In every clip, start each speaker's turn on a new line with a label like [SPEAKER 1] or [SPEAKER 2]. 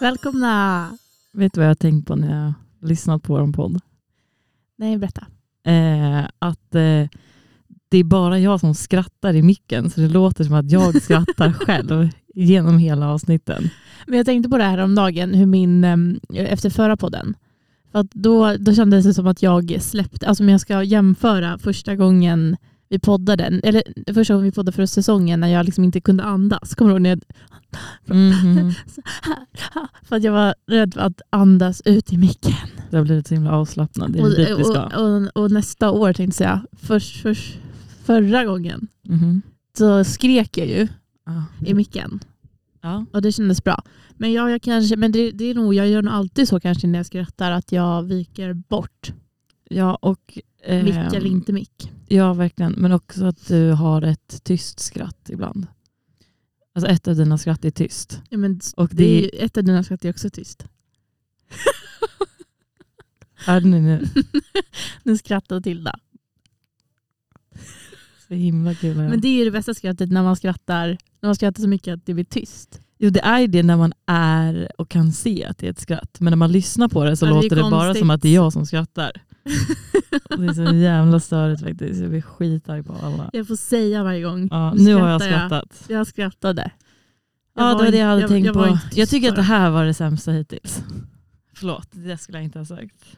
[SPEAKER 1] Välkomna!
[SPEAKER 2] Vet du vad jag har tänkt på när jag har lyssnat på vår podd?
[SPEAKER 1] Nej, berätta.
[SPEAKER 2] Eh, att eh, det är bara jag som skrattar i micken, så det låter som att jag skrattar själv genom hela avsnitten.
[SPEAKER 1] Men jag tänkte på det här om dagen, hur min, em, efter förra podden. För att då, då kändes det som att jag släppte, alltså om jag ska jämföra första gången vi poddade, eller första gången vi poddade för säsongen när jag liksom inte kunde andas. Kommer du ihåg när jag,
[SPEAKER 2] Mhm.
[SPEAKER 1] för att jag var rädd för att andas ut i micken.
[SPEAKER 2] Det har blivit så himla avslappnad. Det är
[SPEAKER 1] Och,
[SPEAKER 2] dit vi ska.
[SPEAKER 1] och, och, och nästa år tänkte jag, för, för, förra gången
[SPEAKER 2] Mhm.
[SPEAKER 1] så skrek jag ju
[SPEAKER 2] Ja.
[SPEAKER 1] i micken.
[SPEAKER 2] Ja.
[SPEAKER 1] Och det kändes bra. Men, jag, jag, kanske, men det, det är nog, jag gör nog alltid så kanske när jag skrattar att jag viker bort.
[SPEAKER 2] ja, och... eh,
[SPEAKER 1] Mick eller inte mick.
[SPEAKER 2] Ja, verkligen. Men också att du har ett tyst skratt ibland. Alltså ett av dina skratt är tyst.
[SPEAKER 1] Ja, men
[SPEAKER 2] Och
[SPEAKER 1] det
[SPEAKER 2] det
[SPEAKER 1] är ett av dina skratt är också tyst.
[SPEAKER 2] är det nu
[SPEAKER 1] Nu skrattar Tilda.
[SPEAKER 2] så himla kul.
[SPEAKER 1] Men det är ju det bästa skrattet när man skrattar, när man skrattar så mycket att det blir tyst.
[SPEAKER 2] Jo det är det när man är och kan se att det är ett skratt. Men när man lyssnar på det så
[SPEAKER 1] Ja, det
[SPEAKER 2] låter det bara
[SPEAKER 1] konstigt.
[SPEAKER 2] som att det är jag som skrattar. Det är så jävla störigt faktiskt. Jag blir skitarg på alla.
[SPEAKER 1] Jag får säga varje gång.
[SPEAKER 2] Ja,
[SPEAKER 1] Nu
[SPEAKER 2] har jag
[SPEAKER 1] skrattar jag.
[SPEAKER 2] skrattat.
[SPEAKER 1] Jag skrattade.
[SPEAKER 2] Ja det var det jag hade
[SPEAKER 1] jag,
[SPEAKER 2] tänkt
[SPEAKER 1] jag
[SPEAKER 2] på. Jag tycker att det här var det sämsta hittills. Förlåt, det skulle jag inte ha sagt.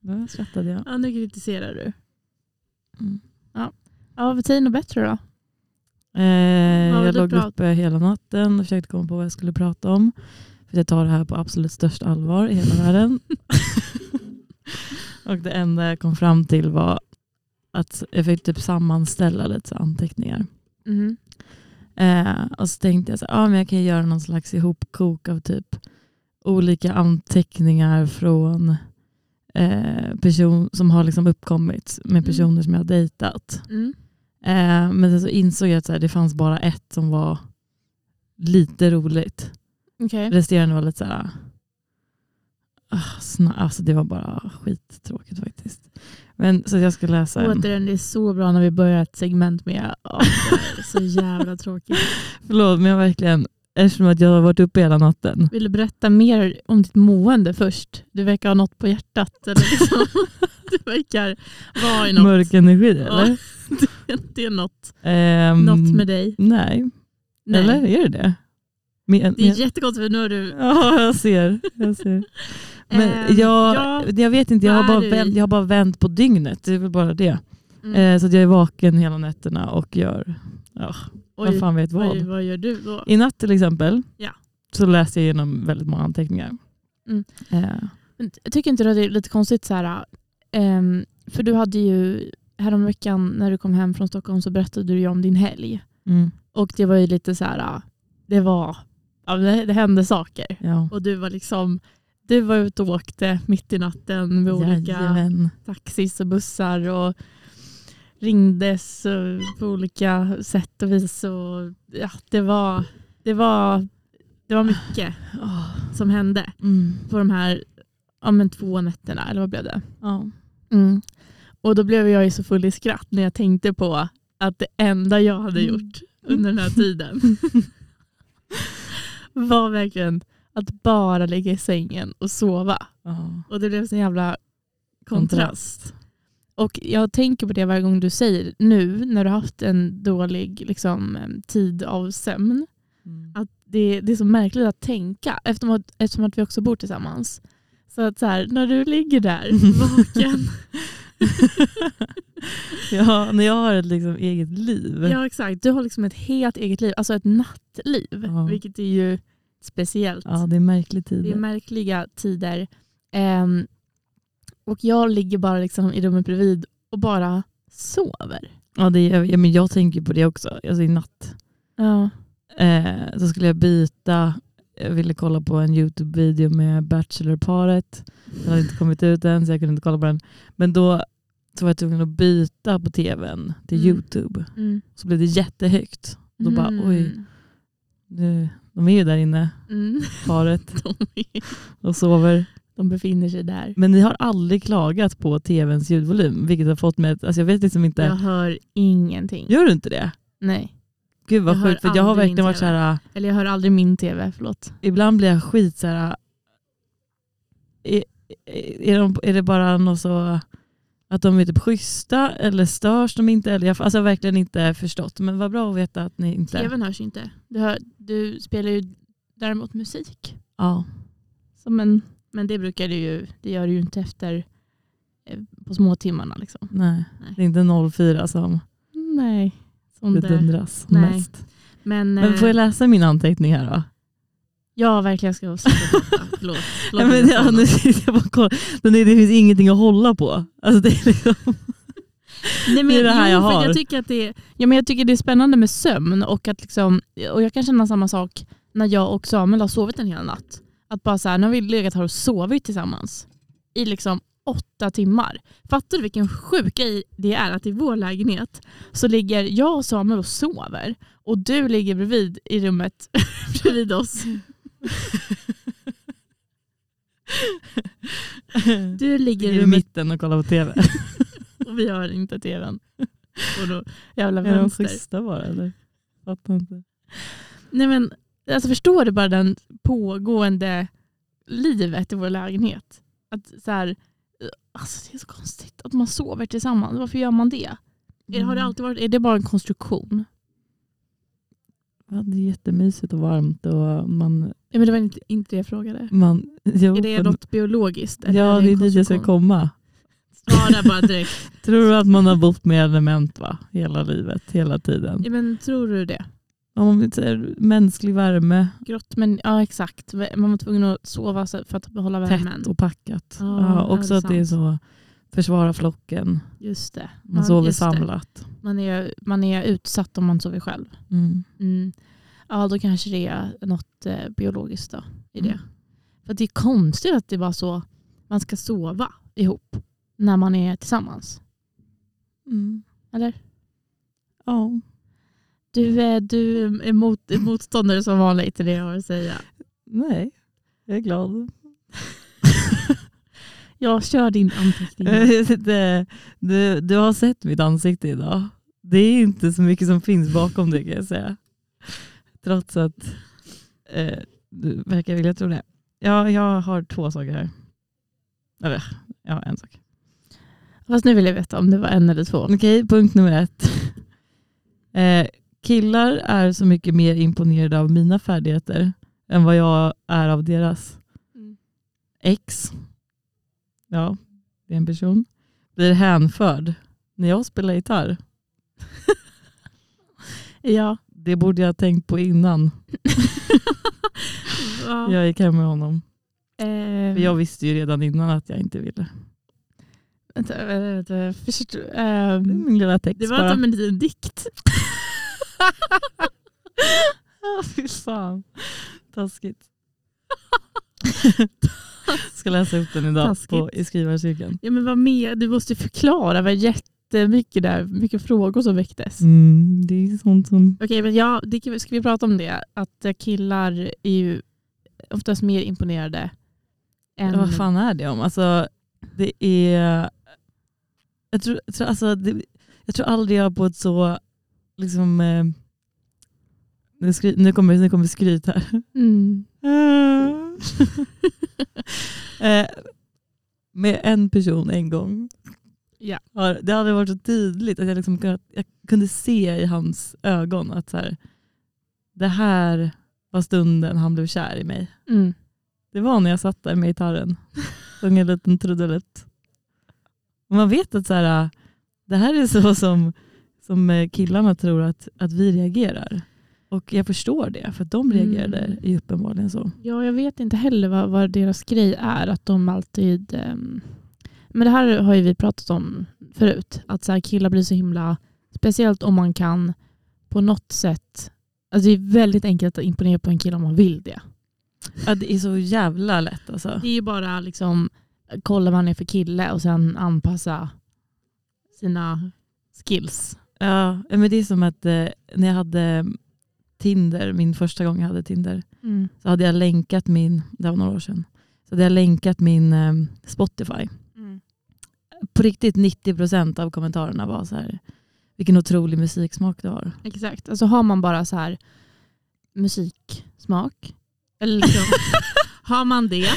[SPEAKER 2] Nu skrattade jag.
[SPEAKER 1] Ja, nu kritiserar du.
[SPEAKER 2] Mm.
[SPEAKER 1] Ja, säg något bättre då.
[SPEAKER 2] Eh, jag låg uppe hela natten och försökte komma på vad jag skulle prata om. För jag tar det här på absolut största allvar i hela världen. Och det enda jag kom fram till var att jag fick typ sammanställa lite så anteckningar.
[SPEAKER 1] Mhm.
[SPEAKER 2] Eh, och så tänkte jag här, ah, men jag kan göra någon slags ihopkok av typ olika anteckningar från eh, person som har liksom uppkommit med personer som jag har dejtat.
[SPEAKER 1] Mm.
[SPEAKER 2] Eh, men sen så insåg jag att så här, det fanns bara ett som var lite roligt.
[SPEAKER 1] Okej.
[SPEAKER 2] Resterande var lite så här... ah, alltså det var bara skittråkigt faktiskt. Men, så jag ska läsa en.
[SPEAKER 1] Återigen, det är så bra när vi börjar ett segment med är så jävla tråkigt.
[SPEAKER 2] Förlåt men jag verkligen, eftersom att jag har varit uppe hela natten.
[SPEAKER 1] Vill du berätta mer om ditt mående först? Du verkar ha något på hjärtat. Eller liksom. Du verkar vara i något.
[SPEAKER 2] Mörk energi eller?
[SPEAKER 1] Det är något,
[SPEAKER 2] Ehm,
[SPEAKER 1] något med dig.
[SPEAKER 2] Nej.
[SPEAKER 1] Nej.
[SPEAKER 2] eller är det det? Men,
[SPEAKER 1] Det är jättekonstigt för nu har du...
[SPEAKER 2] Ja, jag ser. Jag, ser. Men
[SPEAKER 1] Ehm,
[SPEAKER 2] jag,
[SPEAKER 1] ja,
[SPEAKER 2] jag vet inte, jag har,
[SPEAKER 1] vad
[SPEAKER 2] bara vänt, jag har bara vänt på dygnet. Det är väl bara det.
[SPEAKER 1] mm.
[SPEAKER 2] Eh, så att jag är vaken hela nätterna och gör, ja, vad
[SPEAKER 1] Oj,
[SPEAKER 2] fan vet vad.
[SPEAKER 1] Oj, vad gör du då?
[SPEAKER 2] I natt till exempel
[SPEAKER 1] Ja.
[SPEAKER 2] så läste jag igenom väldigt många anteckningar.
[SPEAKER 1] Mm.
[SPEAKER 2] Eh,
[SPEAKER 1] Men Jag tycker inte det är lite konstigt så här, ehm, för du hade ju häromveckan när du kom hem från Stockholm så berättade du ju om din helg.
[SPEAKER 2] mm,
[SPEAKER 1] Och det var ju lite så här, det var, det hände saker.
[SPEAKER 2] ja.
[SPEAKER 1] Och du var liksom, du var ute och åkte mitt i natten med olika
[SPEAKER 2] Jajamän.
[SPEAKER 1] taxis och bussar och ringdes på olika sätt och vis. Och, ja, det, var, det, var, det var mycket
[SPEAKER 2] Åh,
[SPEAKER 1] som hände
[SPEAKER 2] mm,
[SPEAKER 1] på de här ja, men två nätterna, eller vad blev det?
[SPEAKER 2] ja.
[SPEAKER 1] Mm. Och då blev jag ju så full i skratt när jag tänkte på att det enda jag hade
[SPEAKER 2] Mm.
[SPEAKER 1] gjort under den här tiden var verkligen att bara ligga i sängen och sova.
[SPEAKER 2] Ja.
[SPEAKER 1] Och det blev så jävla kontrast. Och jag tänker på det varje gång du säger nu när du har haft en dålig liksom, tid av sömn.
[SPEAKER 2] Mm.
[SPEAKER 1] Att det, det är så märkligt att tänka eftersom att, eftersom att vi också bor tillsammans. Så att så här, när du ligger där vaken.
[SPEAKER 2] ja, när jag har ett liksom eget liv.
[SPEAKER 1] ja exakt, du har liksom ett helt eget liv. Alltså ett nattliv.
[SPEAKER 2] Ja.
[SPEAKER 1] Vilket är ju speciellt.
[SPEAKER 2] Ja, det är märklig tid.
[SPEAKER 1] Det är märkliga tider. Ehm, och jag ligger bara liksom i rummet bredvid och bara sover.
[SPEAKER 2] Ja, det är, ja, men jag tänker på det också. Alltså, I natt
[SPEAKER 1] Ja.
[SPEAKER 2] eh, så skulle jag byta. Jag ville kolla på en Youtube-video med Bachelorparet. Den hade inte kommit ut än så jag kunde inte kolla på den. Men då så var jag tvungen att byta på tvn till
[SPEAKER 1] Mm.
[SPEAKER 2] Youtube.
[SPEAKER 1] Mm.
[SPEAKER 2] Så blev det jättehögt. Då bara
[SPEAKER 1] Mm.
[SPEAKER 2] oj, nu, de är ju där inne,
[SPEAKER 1] Mm.
[SPEAKER 2] paret, och sover.
[SPEAKER 1] de befinner sig där.
[SPEAKER 2] Men ni har aldrig klagat på tvns ljudvolym, vilket har fått mig att, alltså jag vet liksom inte,
[SPEAKER 1] Jag hör ingenting.
[SPEAKER 2] gör du inte det?
[SPEAKER 1] Nej.
[SPEAKER 2] Gud vad
[SPEAKER 1] Jag
[SPEAKER 2] sjukt för jag har verkligen varit så här.
[SPEAKER 1] Eller jag hör aldrig min tv, förlåt.
[SPEAKER 2] ibland blir jag skit så här. Är, är, de, är det bara något så att de är typ schyssta eller störs de inte? Eller jag, alltså jag har verkligen inte förstått. Men vad bra att veta att ni inte...
[SPEAKER 1] TVn hörs inte. Du, hör, du spelar ju däremot musik.
[SPEAKER 2] Ja.
[SPEAKER 1] Som en, men det brukar du ju, det gör du ju inte efter eh, på småtimmarna. Liksom.
[SPEAKER 2] Nej.
[SPEAKER 1] Nej.
[SPEAKER 2] det är inte 04 som
[SPEAKER 1] Nej. Som
[SPEAKER 2] det
[SPEAKER 1] det.
[SPEAKER 2] dundras
[SPEAKER 1] Nej.
[SPEAKER 2] mest.
[SPEAKER 1] Men,
[SPEAKER 2] Men får jag
[SPEAKER 1] eh,
[SPEAKER 2] läsa min anteckning här då?
[SPEAKER 1] Ja, verkligen ska prata. Förlåt. Förlåt
[SPEAKER 2] Ja, men,
[SPEAKER 1] mina
[SPEAKER 2] ja,
[SPEAKER 1] sådana.
[SPEAKER 2] nu sitter jag bara och kollar. Men det, det finns ingenting att hålla på. Alltså, det är liksom,
[SPEAKER 1] Nej, men,
[SPEAKER 2] det är det här
[SPEAKER 1] jo,
[SPEAKER 2] jag har.
[SPEAKER 1] Jag tycker, att det är, ja, men jag tycker det är spännande med sömn och, att liksom, och jag kan känna samma sak när jag och Samuel har sovit en hel natt. Att bara så här, har vi legat här och sovit tillsammans i liksom åtta timmar. Fattar du vilken sjuk grej det är att i vår lägenhet så ligger jag och Samuel och sover och du ligger bredvid i rummet bredvid oss. Du ligger i
[SPEAKER 2] mitten och kollar på tv.
[SPEAKER 1] och vi har inte tvn. Och då jävla
[SPEAKER 2] Är de schyssta bara eller? Fattar inte.
[SPEAKER 1] Nej men, alltså förstår du bara den pågående livet i vår lägenhet? Att så här, alltså det är så konstigt att man sover tillsammans. Varför gör man det? Är, har det
[SPEAKER 2] Mm.
[SPEAKER 1] alltid varit, är det bara en konstruktion?
[SPEAKER 2] Ja, det är jättemysigt och varmt. Och man,
[SPEAKER 1] Ja, men det var inte, inte det jag frågade.
[SPEAKER 2] man, jo,
[SPEAKER 1] Är det något biologiskt? eller
[SPEAKER 2] ja, det är dit jag ska komma.
[SPEAKER 1] Svara bara direkt.
[SPEAKER 2] Tror du att man har bott med element va? hela livet, hela tiden?
[SPEAKER 1] Ja, men tror du det?
[SPEAKER 2] Om vi säger mänsklig värme,
[SPEAKER 1] Grått, men ja exakt. Man var tvungen att sova för att behålla värmen.
[SPEAKER 2] tätt och packat.
[SPEAKER 1] Ja,
[SPEAKER 2] Ja, också att det är så försvara flocken.
[SPEAKER 1] Just det.
[SPEAKER 2] Man
[SPEAKER 1] Ja,
[SPEAKER 2] sover
[SPEAKER 1] just det.
[SPEAKER 2] samlat.
[SPEAKER 1] Man är, man är utsatt om man sover själv.
[SPEAKER 2] Mm.
[SPEAKER 1] Mm. Ja, då kanske det är något eh, biologiskt då, i det.
[SPEAKER 2] Mm.
[SPEAKER 1] För det är konstigt att det var så man ska sova ihop när man är tillsammans.
[SPEAKER 2] Mm.
[SPEAKER 1] Eller?
[SPEAKER 2] Ja.
[SPEAKER 1] Du, är- du är mot, motståndare som vanligt till det jag har att säga.
[SPEAKER 2] Nej, jag är glad.
[SPEAKER 1] Jag kör din anteckning.
[SPEAKER 2] det, du, du har sett mitt ansikte idag. Det är inte så mycket som finns bakom det kan jag säga. Trots att eh, du verkar vilja tro det. Ja, jag har två saker här. Eller, har en sak.
[SPEAKER 1] Fast nu vill jag veta om det var en eller två.
[SPEAKER 2] Okej, punkt nummer ett. Eh, killar är så mycket mer imponerade av mina färdigheter än vad jag är av deras.
[SPEAKER 1] Mm.
[SPEAKER 2] X, ja, det är en person, blir hänförd när jag spelar gitarr.
[SPEAKER 1] Ja.
[SPEAKER 2] Det borde jag ha tänkt på innan
[SPEAKER 1] ja.
[SPEAKER 2] jag gick hem med honom. För jag visste ju redan innan att jag inte ville.
[SPEAKER 1] vänta, vänta, vänta, förstå,
[SPEAKER 2] Det är
[SPEAKER 1] ehm,
[SPEAKER 2] min lilla text
[SPEAKER 1] det var
[SPEAKER 2] bara.
[SPEAKER 1] som en liten dikt.
[SPEAKER 2] Ja, Fy fan. Taskigt. Ska läsa upp den idag
[SPEAKER 1] Taskigt.
[SPEAKER 2] på, i skrivarcirkeln.
[SPEAKER 1] Ja, men vad mer? Du måste förklara. Det var jättemycket där. Mycket frågor som väcktes.
[SPEAKER 2] Mm, det är sånt som...
[SPEAKER 1] Okej, men ja, det, ska vi prata om det? Att eh, killar är ju oftast mer imponerade än...
[SPEAKER 2] Ja, vad fan är det om? Alltså, det är... Jag tror, jag tror, alltså, det, jag tror aldrig jag på ett så... Liksom, eh, nu, skry, nu, kommer, nu kommer skryt här.
[SPEAKER 1] Mm.
[SPEAKER 2] eh, med en person en gång.
[SPEAKER 1] Ja.
[SPEAKER 2] Det hade varit så tydligt att jag, liksom kunnat, jag kunde se i hans ögon att så här, det här var stunden han blev kär i mig.
[SPEAKER 1] Mm.
[SPEAKER 2] Det var när jag satt där med gitarren. Sjöng en liten trudelutt. Och man vet att så här, det här är så som, som eh, killarna tror att, att vi reagerar. Och jag förstår det, för att de reagerade
[SPEAKER 1] Mm.
[SPEAKER 2] ju uppenbarligen så.
[SPEAKER 1] Ja, jag vet inte heller vad, vad deras grej är. Att de alltid... ehm, men det här har ju vi pratat om förut. Att så här, killar blir så himla... Speciellt om man kan på något sätt... Alltså det är väldigt enkelt att imponera på en kille om man vill det.
[SPEAKER 2] Ja, det är så jävla lätt alltså.
[SPEAKER 1] Det är ju bara liksom kolla vad han är för kille och sen anpassa sina skills.
[SPEAKER 2] Ja, men det är som att eh, när jag hade Tinder, min första gång jag hade Tinder,
[SPEAKER 1] Mm.
[SPEAKER 2] så hade jag länkat min, det var några år sedan, så hade jag länkat min eh, Spotify. På riktigt 90% av kommentarerna var så här, vilken otrolig musiksmak du har.
[SPEAKER 1] Exakt. Alltså har man bara så här musiksmak, eller liksom, har man det,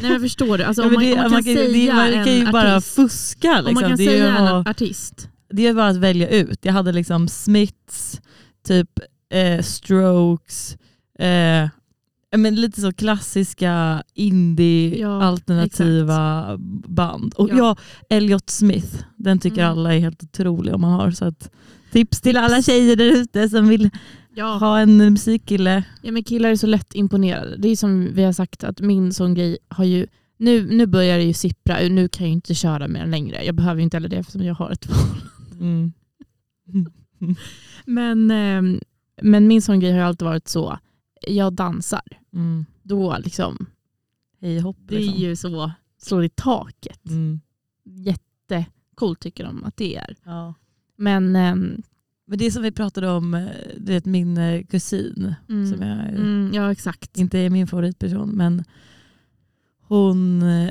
[SPEAKER 1] nej men förstår du, alltså, om, man,
[SPEAKER 2] det,
[SPEAKER 1] om man kan
[SPEAKER 2] man
[SPEAKER 1] säga
[SPEAKER 2] det, man kan ju
[SPEAKER 1] en
[SPEAKER 2] bara
[SPEAKER 1] artist,
[SPEAKER 2] fuska. Liksom.
[SPEAKER 1] om man kan
[SPEAKER 2] det,
[SPEAKER 1] säga en artist,
[SPEAKER 2] det är bara att välja ut. Jag hade liksom Smiths, typ eh, Strokes, eh, men lite så klassiska indie
[SPEAKER 1] Ja,
[SPEAKER 2] alternativa band. Och
[SPEAKER 1] Ja.
[SPEAKER 2] ja. Elliot Smith, den tycker
[SPEAKER 1] Mm.
[SPEAKER 2] alla är helt otrolig om man har. Så att, tips till alla tjejer där ute som vill
[SPEAKER 1] ja,
[SPEAKER 2] ha en musikkille.
[SPEAKER 1] ja men killar är så lätt imponerade. Det är som vi har sagt att min sån grej har ju, nu, nu börjar det ju sippra, nu kan jag inte köra mer längre. Jag behöver ju inte heller det eftersom jag har ett
[SPEAKER 2] Mm.
[SPEAKER 1] Men, ehm, men min sån grej har ju alltid varit så, jag dansar.
[SPEAKER 2] Mm.
[SPEAKER 1] Då liksom,
[SPEAKER 2] Hej hopp.
[SPEAKER 1] det är
[SPEAKER 2] Liksom.
[SPEAKER 1] ju så, slår i taket.
[SPEAKER 2] Mm.
[SPEAKER 1] Jättecoolt tycker de att det är.
[SPEAKER 2] Ja.
[SPEAKER 1] Men ehm,
[SPEAKER 2] Men det som vi pratade om, eh, du vet min eh, kusin,
[SPEAKER 1] mm,
[SPEAKER 2] som jag
[SPEAKER 1] mm, ja exakt.
[SPEAKER 2] inte är min favoritperson, men hon eh,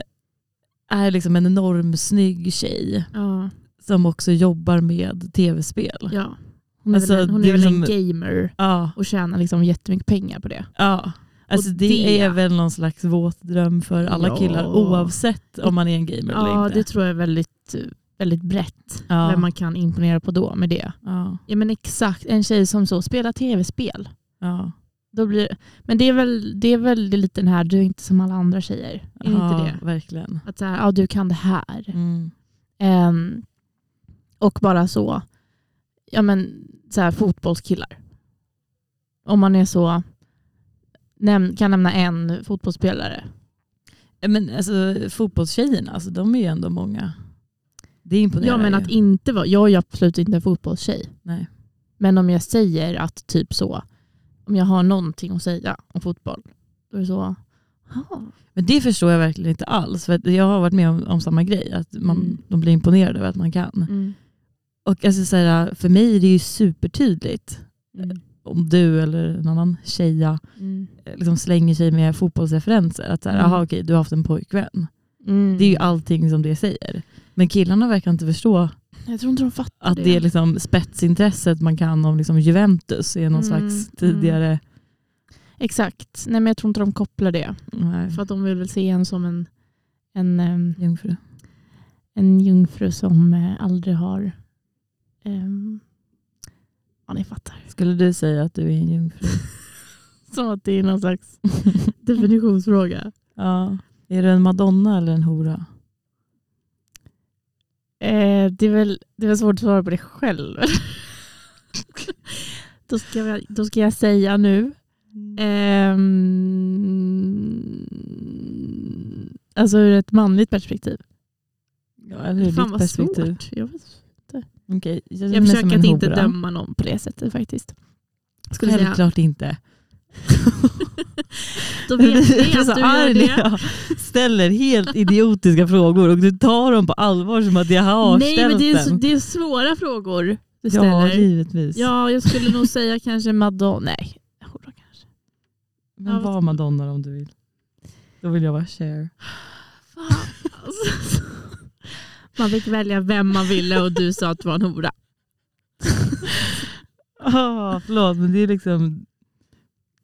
[SPEAKER 2] är liksom en enorm snygg tjej
[SPEAKER 1] Ja,
[SPEAKER 2] som också jobbar med tv-spel.
[SPEAKER 1] ja. Hon är
[SPEAKER 2] Alltså,
[SPEAKER 1] väl, en, hon är
[SPEAKER 2] är
[SPEAKER 1] väl en
[SPEAKER 2] liksom-
[SPEAKER 1] gamer
[SPEAKER 2] Ja,
[SPEAKER 1] och tjänar liksom jättemycket pengar på det.
[SPEAKER 2] ja. Alltså det,
[SPEAKER 1] det-
[SPEAKER 2] är väl någon slags våt dröm för alla
[SPEAKER 1] Ja.
[SPEAKER 2] killar oavsett om man är en gamer eller
[SPEAKER 1] Ja,
[SPEAKER 2] inte.
[SPEAKER 1] det tror jag är väldigt, väldigt brett.
[SPEAKER 2] Ja.
[SPEAKER 1] Vem man kan imponera på då med det.
[SPEAKER 2] Ja,
[SPEAKER 1] Ja men exakt, en tjej som så spelar tv-spel.
[SPEAKER 2] ja.
[SPEAKER 1] Då blir, men det är, väl, det är väl lite den här, du är inte som alla andra tjejer. Är
[SPEAKER 2] ja
[SPEAKER 1] inte det?
[SPEAKER 2] verkligen.
[SPEAKER 1] Att så här, ja, du kan det här.
[SPEAKER 2] Mm.
[SPEAKER 1] Ehm, och bara så, ja men så här, fotbollskillar. Om man är så, näm, kan nämna en fotbollsspelare.
[SPEAKER 2] Men alltså, fotbollstjejerna, alltså, de är ju ändå många. Det imponerar
[SPEAKER 1] Ja men att inte vara, jag är absolut inte en fotbollstjej.
[SPEAKER 2] Nej.
[SPEAKER 1] Men om jag säger att typ så, om jag har någonting att säga om fotboll, då är det så.
[SPEAKER 2] Men det förstår jag verkligen inte alls. För jag har varit med om, om samma grej. Att man,
[SPEAKER 1] Mm.
[SPEAKER 2] de blir imponerade över att man kan.
[SPEAKER 1] Mm.
[SPEAKER 2] Och alltså, så här, för mig är det ju supertydligt.
[SPEAKER 1] Mm.
[SPEAKER 2] Om du eller en annan tjeja
[SPEAKER 1] Mm.
[SPEAKER 2] eh, liksom slänger sig med fotbollsreferenser. Att så här,
[SPEAKER 1] Mm.
[SPEAKER 2] aha, okej, du har haft en pojkvän.
[SPEAKER 1] Mm.
[SPEAKER 2] Det är ju allting som det säger. Men killarna verkar inte förstå
[SPEAKER 1] Jag tror inte de fattar
[SPEAKER 2] att det är liksom spetsintresset man kan om liksom Juventus är någon
[SPEAKER 1] Mm,
[SPEAKER 2] slags tidigare...
[SPEAKER 1] Exakt. Nej, men jag tror inte de kopplar det.
[SPEAKER 2] Nej,
[SPEAKER 1] För att de vill väl se en som en, en, em,
[SPEAKER 2] jungfru.
[SPEAKER 1] en jungfru som eh, aldrig har... Um, ja, ni fattar.
[SPEAKER 2] Skulle du säga att du är en jungfru?
[SPEAKER 1] Som att det är någon slags definitionsfråga.
[SPEAKER 2] ja. Är du en madonna eller en hora?
[SPEAKER 1] Eh, det, är väl, det är väl svårt att svara på det själv. då, ska jag, då ska jag säga nu. Ehm, alltså ur ett manligt perspektiv.
[SPEAKER 2] Ja, eller ur ditt perspektiv.
[SPEAKER 1] svårt. Jag, vet-
[SPEAKER 2] Okej, jag,
[SPEAKER 1] jag försöker att inte
[SPEAKER 2] hora.
[SPEAKER 1] döma någon på det sättet faktiskt. Skulle säga.
[SPEAKER 2] Självklart inte.
[SPEAKER 1] Då vet vi att du gör det.
[SPEAKER 2] jag ställer helt idiotiska frågor och du tar dem på allvar som att jag har
[SPEAKER 1] Nej
[SPEAKER 2] ställt
[SPEAKER 1] men det är,
[SPEAKER 2] dem.
[SPEAKER 1] det är svåra frågor du
[SPEAKER 2] Ja,
[SPEAKER 1] ställer.
[SPEAKER 2] givetvis.
[SPEAKER 1] Ja, jag skulle nog säga kanske Madonna. Nej, hora kanske.
[SPEAKER 2] Men
[SPEAKER 1] Ja,
[SPEAKER 2] var Madonna om du vill. Då vill jag vara Cher.
[SPEAKER 1] Fan, alltså. Man fick välja vem man ville och du sa att du var en hora.
[SPEAKER 2] Ah, förlåt, men det är liksom...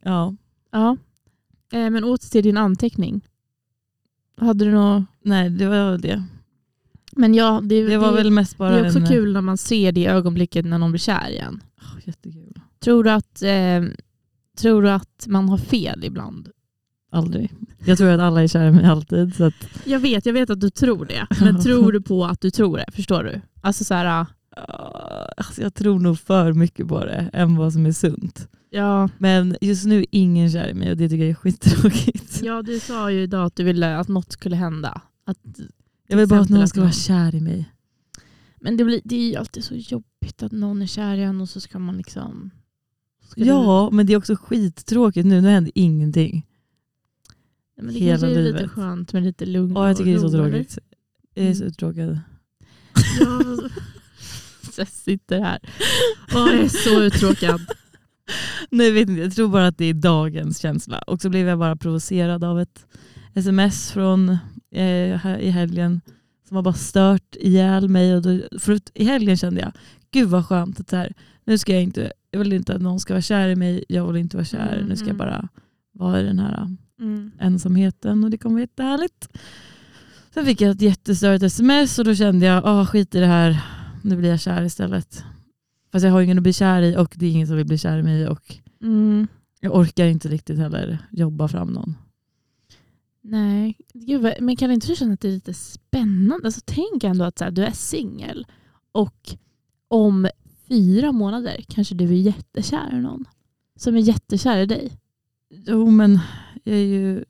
[SPEAKER 2] Ja.
[SPEAKER 1] Ja. Eh, men åter till din anteckning. Hade du något?
[SPEAKER 2] Nej, det var det.
[SPEAKER 1] Men ja, det,
[SPEAKER 2] Det var
[SPEAKER 1] det,
[SPEAKER 2] väl mest bara
[SPEAKER 1] det är också
[SPEAKER 2] en...
[SPEAKER 1] kul när man ser det ögonblicket när någon blir kär igen.
[SPEAKER 2] Oh, jättekul.
[SPEAKER 1] Tror du att, eh, tror du att man har fel ibland?
[SPEAKER 2] Aldrig. Jag tror att alla är kära i mig alltid. Så att,
[SPEAKER 1] Jag vet, jag vet att du tror det. Men tror du på att du tror det? Förstår du? Alltså så här,
[SPEAKER 2] ah, alltså jag tror nog för mycket på det än vad som är sunt.
[SPEAKER 1] ja,
[SPEAKER 2] Men just nu är ingen kär i mig och det tycker jag är skittråkigt.
[SPEAKER 1] ja, du sa ju idag att du ville att något skulle hända. Att,
[SPEAKER 2] Jag vill bara att någon ska vara kär i mig.
[SPEAKER 1] men det, blir, det är ju alltid så jobbigt att någon är kär i en och så ska man liksom... Ska du-
[SPEAKER 2] Ja, men det är också skittråkigt nu. Nu händer ingenting.
[SPEAKER 1] Men det
[SPEAKER 2] hela
[SPEAKER 1] kanske är lite
[SPEAKER 2] livet.
[SPEAKER 1] skönt med lite lugn
[SPEAKER 2] Ja, jag tycker det är så
[SPEAKER 1] och ro,
[SPEAKER 2] tråkigt. Jag är så
[SPEAKER 1] Mm.
[SPEAKER 2] uttråkad.
[SPEAKER 1] Ja, så jag sitter här och jag är så uttråkad.
[SPEAKER 2] Nej, vet inte. Jag tror bara att det är dagens känsla. Och så blev jag bara provocerad av ett sms från eh, i helgen som har bara stört ihjäl mig. Och då, för i helgen kände jag, gud vad skönt att så här, nu ska jag inte, jag vill inte att någon ska vara kär i mig, jag vill inte vara kär,
[SPEAKER 1] Mm,
[SPEAKER 2] nu ska jag
[SPEAKER 1] mm.
[SPEAKER 2] bara vara i den här
[SPEAKER 1] Mm.
[SPEAKER 2] ensamheten och det kommer vara jättehärligt. Sen fick jag ett jättestörigt sms och då kände jag, ah, skit i det här, nu blir jag kär istället. Fast jag har ingen att bli kär i och det är ingen som vill bli kär i mig och
[SPEAKER 1] Mm.
[SPEAKER 2] jag orkar inte riktigt heller jobba fram någon.
[SPEAKER 1] Nej, Gud, men kan inte du känna att det är lite spännande? Alltså, tänk ändå att så här, du är singel och om fyra månader kanske du är jättekär i någon som är jättekär i dig.
[SPEAKER 2] Jo men jag är ju,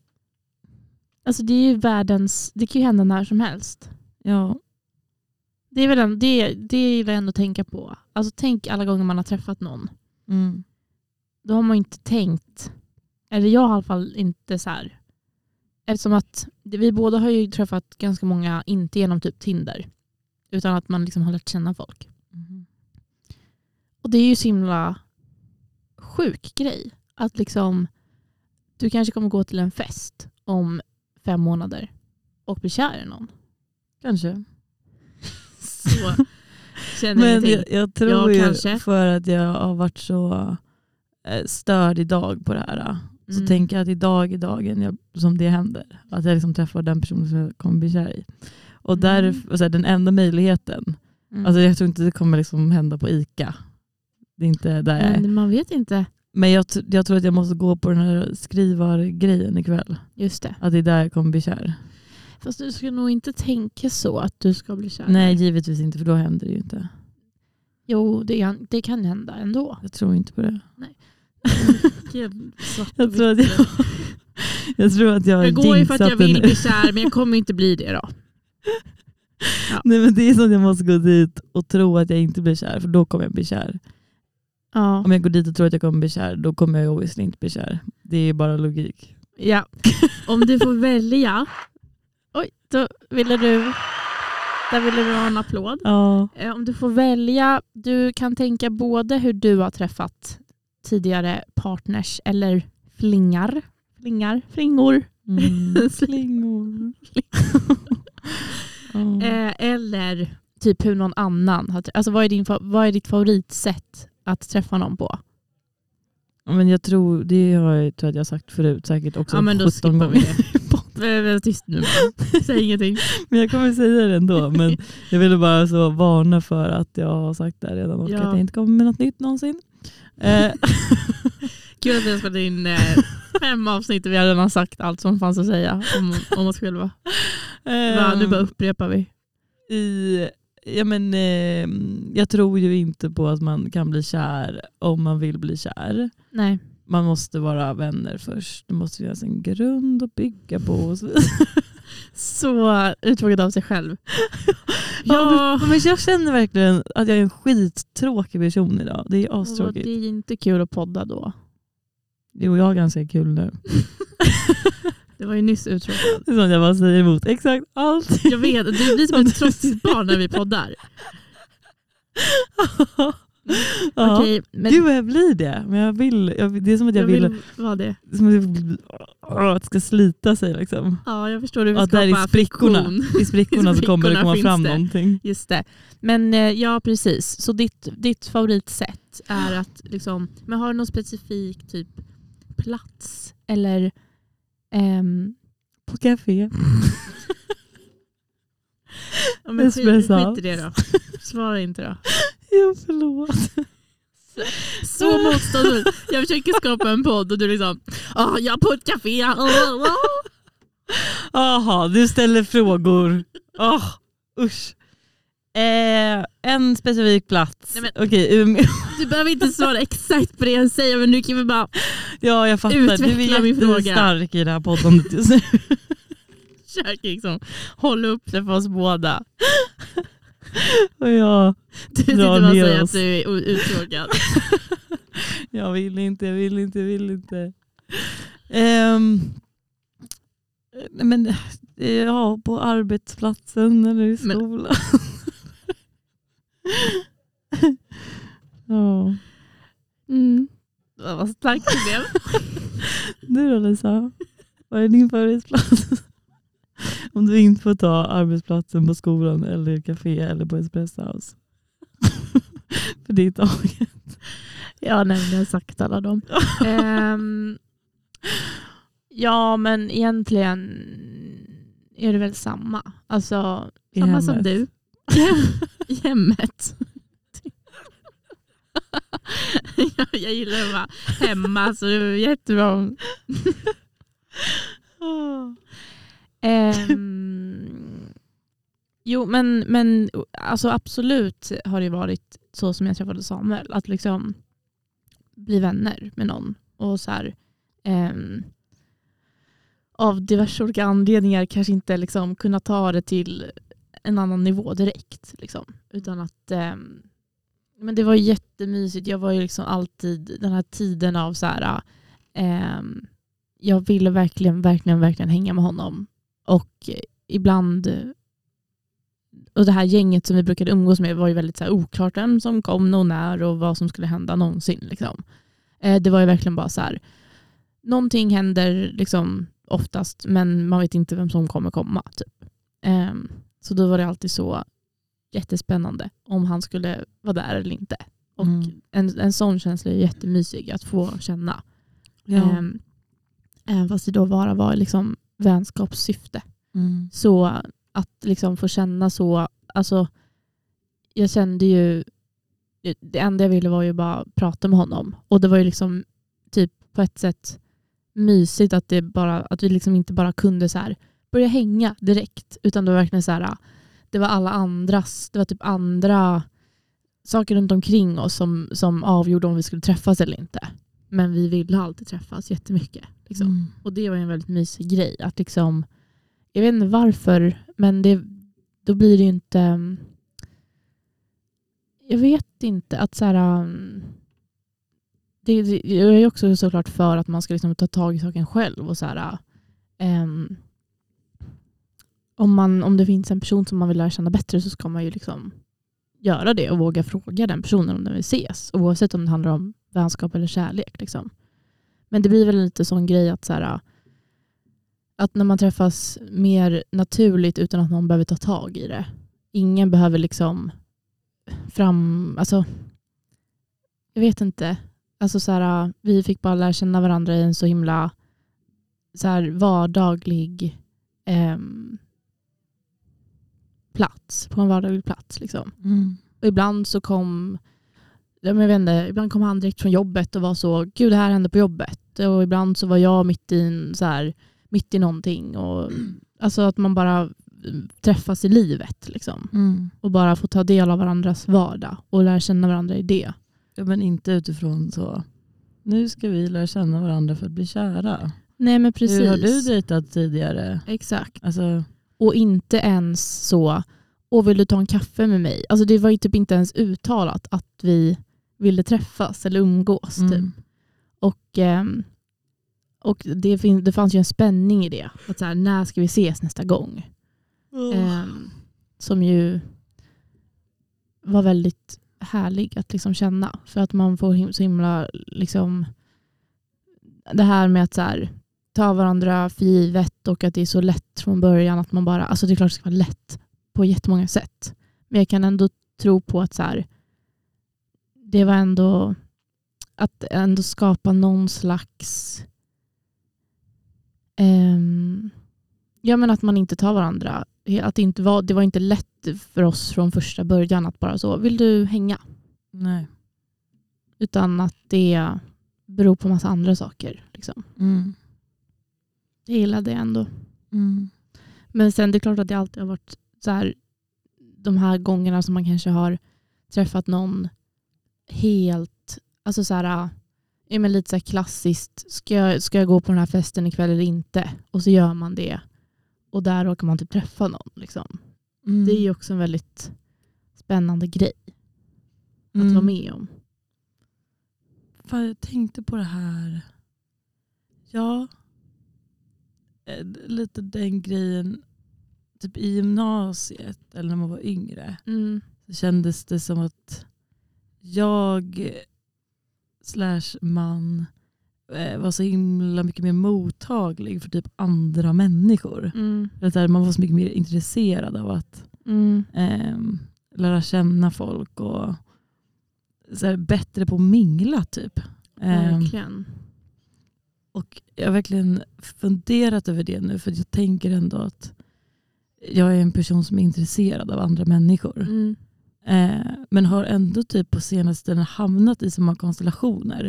[SPEAKER 1] Alltså det är ju världens, det kan ju hända när som helst.
[SPEAKER 2] ja,
[SPEAKER 1] Det är väl en, det, det är väl ändå att tänka på. Alltså tänk alla gånger man har träffat någon.
[SPEAKER 2] mm,
[SPEAKER 1] Då har man inte tänkt, eller jag har i alla fall inte så här. Eftersom att vi båda har ju träffat ganska många, inte genom typ Tinder. Utan att man liksom har lärt känna folk.
[SPEAKER 2] mhm.
[SPEAKER 1] Och det är ju så himla sjuk grej. Att liksom, du kanske kommer gå till en fest om fem månader och bli kär i någon.
[SPEAKER 2] kanske.
[SPEAKER 1] Så känner
[SPEAKER 2] Men
[SPEAKER 1] ingenting.
[SPEAKER 2] jag, jag tror
[SPEAKER 1] Ja,
[SPEAKER 2] ju
[SPEAKER 1] kanske.
[SPEAKER 2] för att jag har varit så eh, störd idag på det här. Så
[SPEAKER 1] Mm.
[SPEAKER 2] tänker jag att idag är dagen jag, som det händer. Att jag liksom träffar den personen som jag kommer bli kär i. Och,
[SPEAKER 1] Mm.
[SPEAKER 2] där, och så här, den enda möjligheten,
[SPEAKER 1] Mm.
[SPEAKER 2] alltså jag tror inte det kommer liksom hända på ICA. Det är inte där jag är.
[SPEAKER 1] Men man vet inte.
[SPEAKER 2] Men jag, jag tror att jag måste gå på den här skrivargrejen ikväll.
[SPEAKER 1] Just det.
[SPEAKER 2] Att det är där jag kommer bli kär.
[SPEAKER 1] Fast du ska nog inte tänka så att du ska bli kär.
[SPEAKER 2] Nej, givetvis inte för då händer det ju inte.
[SPEAKER 1] Jo, det kan, det kan hända ändå.
[SPEAKER 2] Jag tror inte på det.
[SPEAKER 1] Och
[SPEAKER 2] Jag tror att jag, jag, tror att jag
[SPEAKER 1] Jag går ju för att jag vill bli kär men jag kommer inte bli det då.
[SPEAKER 2] Nej, men det är som att jag måste gå dit och tro att jag inte blir kär för då kommer jag bli kär.
[SPEAKER 1] Ja.
[SPEAKER 2] Om jag går dit och tror att jag kommer bli kär då kommer jag obviously inte bli kär. Det är bara logik.
[SPEAKER 1] ja. Om du får välja. Oj, då ville du... Där ville du ha en applåd.
[SPEAKER 2] Ja.
[SPEAKER 1] Eh, Om du får välja, du kan tänka både hur du har träffat tidigare partners eller flingar. Flingar, flingor.
[SPEAKER 2] Mm. Slingor. Ja.
[SPEAKER 1] Eh, eller typ hur någon annan har. Alltså vad är, din, vad är ditt favoritsätt att träffa någon på?
[SPEAKER 2] Men jag tror, det har jag, tror jag jag sagt förut säkert också
[SPEAKER 1] Ja, men då
[SPEAKER 2] 17
[SPEAKER 1] skippar vi det. Var tyst nu. Säg ingenting.
[SPEAKER 2] Men jag kommer säga det ändå. Men jag ville bara så varna för att jag har sagt det redan och
[SPEAKER 1] Ja.
[SPEAKER 2] att jag inte kommer med något nytt någonsin. Eh,
[SPEAKER 1] Kul att vi har spelat in eh, fem avsnitt och vi har redan sagt allt som fanns att säga om, om oss själva. Va, nu bara upprepar vi.
[SPEAKER 2] i, ja, men, eh, jag tror ju inte på att man kan bli kär om man vill bli kär.
[SPEAKER 1] Nej.
[SPEAKER 2] Man måste vara vänner först. Det måste finnas en grund att bygga på. och så-
[SPEAKER 1] Så uttråkad av sig själv.
[SPEAKER 2] Ja, men jag känner verkligen att jag är en skittråkig person idag. Det är astråkigt.
[SPEAKER 1] det är inte kul att podda då.
[SPEAKER 2] Jo, jag har ganska kul nu.
[SPEAKER 1] Det var ju nyss uttråkad.
[SPEAKER 2] Det är sånt jag bara säger emot exakt allt.
[SPEAKER 1] Jag vet, du blir som ett trotsigt barn när vi poddar.
[SPEAKER 2] ja.
[SPEAKER 1] Okej, men
[SPEAKER 2] Gud vad jag blir det. Men jag vill, jag, det är som att jag,
[SPEAKER 1] jag
[SPEAKER 2] vill,
[SPEAKER 1] vill vara det.
[SPEAKER 2] som att, jag att det ska slita sig. Liksom.
[SPEAKER 1] Ja, jag förstår. Du vill
[SPEAKER 2] Att där
[SPEAKER 1] skapa
[SPEAKER 2] i sprickorna, i sprickorna så kommer det komma fram
[SPEAKER 1] det.
[SPEAKER 2] någonting.
[SPEAKER 1] Just det. Men eh, ja, precis. Så ditt, ditt favoritsätt är att, liksom, men har du någon specifik typ plats? Eller ehm,
[SPEAKER 2] På café.
[SPEAKER 1] ja, men skit, skit i det då. Svara inte då.
[SPEAKER 2] Jo, förlåt.
[SPEAKER 1] Så motståndsfull. Jag försöker skapa en podd och du liksom, ah, jag är på ett café. ah, ah, ah."
[SPEAKER 2] Jaha, du ställer frågor. Oh, usch. Eh, en specifik plats.
[SPEAKER 1] Nej, men-
[SPEAKER 2] Okej, Umeå.
[SPEAKER 1] Du behöver inte svara exakt på det jag säger men nu kan vi bara
[SPEAKER 2] Ja, jag fattar.
[SPEAKER 1] Utveckla
[SPEAKER 2] du är jättestark i det här poddandet just nu.
[SPEAKER 1] försöka liksom, hålla upp det för oss båda.
[SPEAKER 2] Och jag,
[SPEAKER 1] Du sitter bara och säger att du är uttråkad.
[SPEAKER 2] jag vill inte, jag vill inte, jag vill inte. Nej, men eh, ja, på arbetsplatsen eller i
[SPEAKER 1] Men-
[SPEAKER 2] ja.
[SPEAKER 1] Mm. Vad starkt det blev.
[SPEAKER 2] Du då Lisa? Vad är din favoritplats? Om du inte får ta arbetsplatsen på skolan eller café eller på Espresso House. För det är taget.
[SPEAKER 1] Ja, nej, jag har sagt alla dem. Ehm, ja, men egentligen är det väl samma. Alltså,
[SPEAKER 2] I
[SPEAKER 1] samma som du. Hemmet. jag, jag gillar att vara hemma, så det är jättebra. um, jo, men, men alltså absolut har det varit så som jag träffade Samuel. Att liksom bli vänner med någon. Och så här, um, av diverse olika anledningar kanske inte liksom kunna ta det till en annan nivå direkt. Liksom. Utan att eh, men det var jättemysigt. Jag var ju liksom alltid den här tiden av så här, eh, jag ville verkligen, verkligen, verkligen hänga med honom. Och ibland, och det här gänget som vi brukade umgås med var ju väldigt så här oklart vem som kom och när och vad som skulle hända någonsin. Liksom. Eh, det var ju verkligen bara så här, någonting händer liksom oftast men man vet inte vem som kommer komma. Typ. Ehm, så då var det alltid så jättespännande om han skulle vara där eller inte. Och
[SPEAKER 2] Mm.
[SPEAKER 1] en, en sån känsla är jättemysig att få känna.
[SPEAKER 2] Ja.
[SPEAKER 1] Ehm, även fast det då bara var liksom vänskapssyfte.
[SPEAKER 2] Mm.
[SPEAKER 1] Så att liksom få känna så, alltså jag kände ju, det enda jag ville var ju bara prata med honom. Och det var ju liksom typ på ett sätt mysigt att, det bara, att vi liksom inte bara kunde så här börja hänga direkt. Utan det var verkligen så här, det var alla andras, det var typ andra saker runt omkring oss som, som avgjorde om vi skulle träffas eller inte. Men vi ville alltid träffas jättemycket. Liksom.
[SPEAKER 2] Mm.
[SPEAKER 1] Och det var en väldigt mysig grej. Att liksom, jag vet inte varför, men det, då blir det ju inte... Jag vet inte. att så här, det, det, Jag är också såklart för att man ska liksom ta tag i saken själv. och så här, um, om, man, om det finns en person som man vill lära känna bättre så ska man ju liksom göra det och våga fråga den personen om den vill ses. Oavsett om det handlar om vänskap eller kärlek. Liksom. Men det blir väl lite sån grej att, så här, att när man träffas mer naturligt utan att någon behöver ta tag i det. Ingen behöver liksom fram... Alltså, jag vet inte. Alltså så här, vi fick bara lära känna varandra i en så himla så här, vardaglig ehm, plats. På en vardaglig plats. Liksom.
[SPEAKER 2] Mm.
[SPEAKER 1] Och ibland så kom jag vet inte, ibland kom han direkt från jobbet och var så, gud det här hände på jobbet. Och ibland så var jag mitt i, en, så här, mitt i någonting. Och, alltså att man bara mm, träffas i livet. Liksom.
[SPEAKER 2] Mm.
[SPEAKER 1] Och bara får ta del av varandras vardag och lära känna varandra i det.
[SPEAKER 2] Ja, men inte utifrån så. Nu ska vi lära känna varandra för att bli kära.
[SPEAKER 1] Nej men precis.
[SPEAKER 2] Hur har du dejtat tidigare?
[SPEAKER 1] Exakt.
[SPEAKER 2] Alltså,
[SPEAKER 1] Och inte ens så, och vill du ta en kaffe med mig? Alltså det var ju typ inte ens uttalat att vi ville träffas eller umgås. Typ.
[SPEAKER 2] mm.
[SPEAKER 1] Och, ehm, och det, fin- det fanns ju en spänning i det. Att så här, när ska vi ses nästa gång? Ehm, som ju var väldigt härlig att liksom känna. För att man får him- så himla... Liksom, det här med att så här, ta varandra för givet och att det är så lätt från början. att man bara, alltså Det är klart det ska vara lätt på jättemånga sätt. Men jag kan ändå tro på att så här, det var ändå att ändå skapa någon slags... ehm, ja, men att man inte tar varandra. Att det, inte var, det var inte lätt för oss från första början att bara så, vill du hänga?
[SPEAKER 2] Nej.
[SPEAKER 1] Utan att det beror på massa andra saker. Liksom.
[SPEAKER 2] Mm.
[SPEAKER 1] Jag gillade det ändå.
[SPEAKER 2] Mm. Men
[SPEAKER 1] sen det är klart att det alltid har varit så här, de här gångerna som man kanske har träffat någon helt, alltså så här, ja, men lite så här klassiskt, ska jag, ska jag gå på den här festen ikväll eller inte? Och så gör man det. Och där råkar man typ träffa någon. Liksom.
[SPEAKER 2] Mm.
[SPEAKER 1] Det är ju också en väldigt spännande grej att
[SPEAKER 2] Mm.
[SPEAKER 1] vara med om.
[SPEAKER 2] Fan, jag tänkte på det här. Ja, lite den grejen. Typ i gymnasiet eller när man var yngre.
[SPEAKER 1] Mm.
[SPEAKER 2] Så kändes det som att jag slash man eh, var så himla mycket mer mottaglig för typ andra människor.
[SPEAKER 1] Mm.
[SPEAKER 2] Här, man var så mycket mer intresserad av att
[SPEAKER 1] Mm.
[SPEAKER 2] eh, lära känna folk och så här, bättre på att mingla typ. Eh,
[SPEAKER 1] Verkligen.
[SPEAKER 2] Och jag har verkligen funderat över det nu för jag tänker ändå att jag är en person som är intresserad av andra människor.
[SPEAKER 1] Mm.
[SPEAKER 2] Eh, men har ändå typ på senaste tiden hamnat i så många konstellationer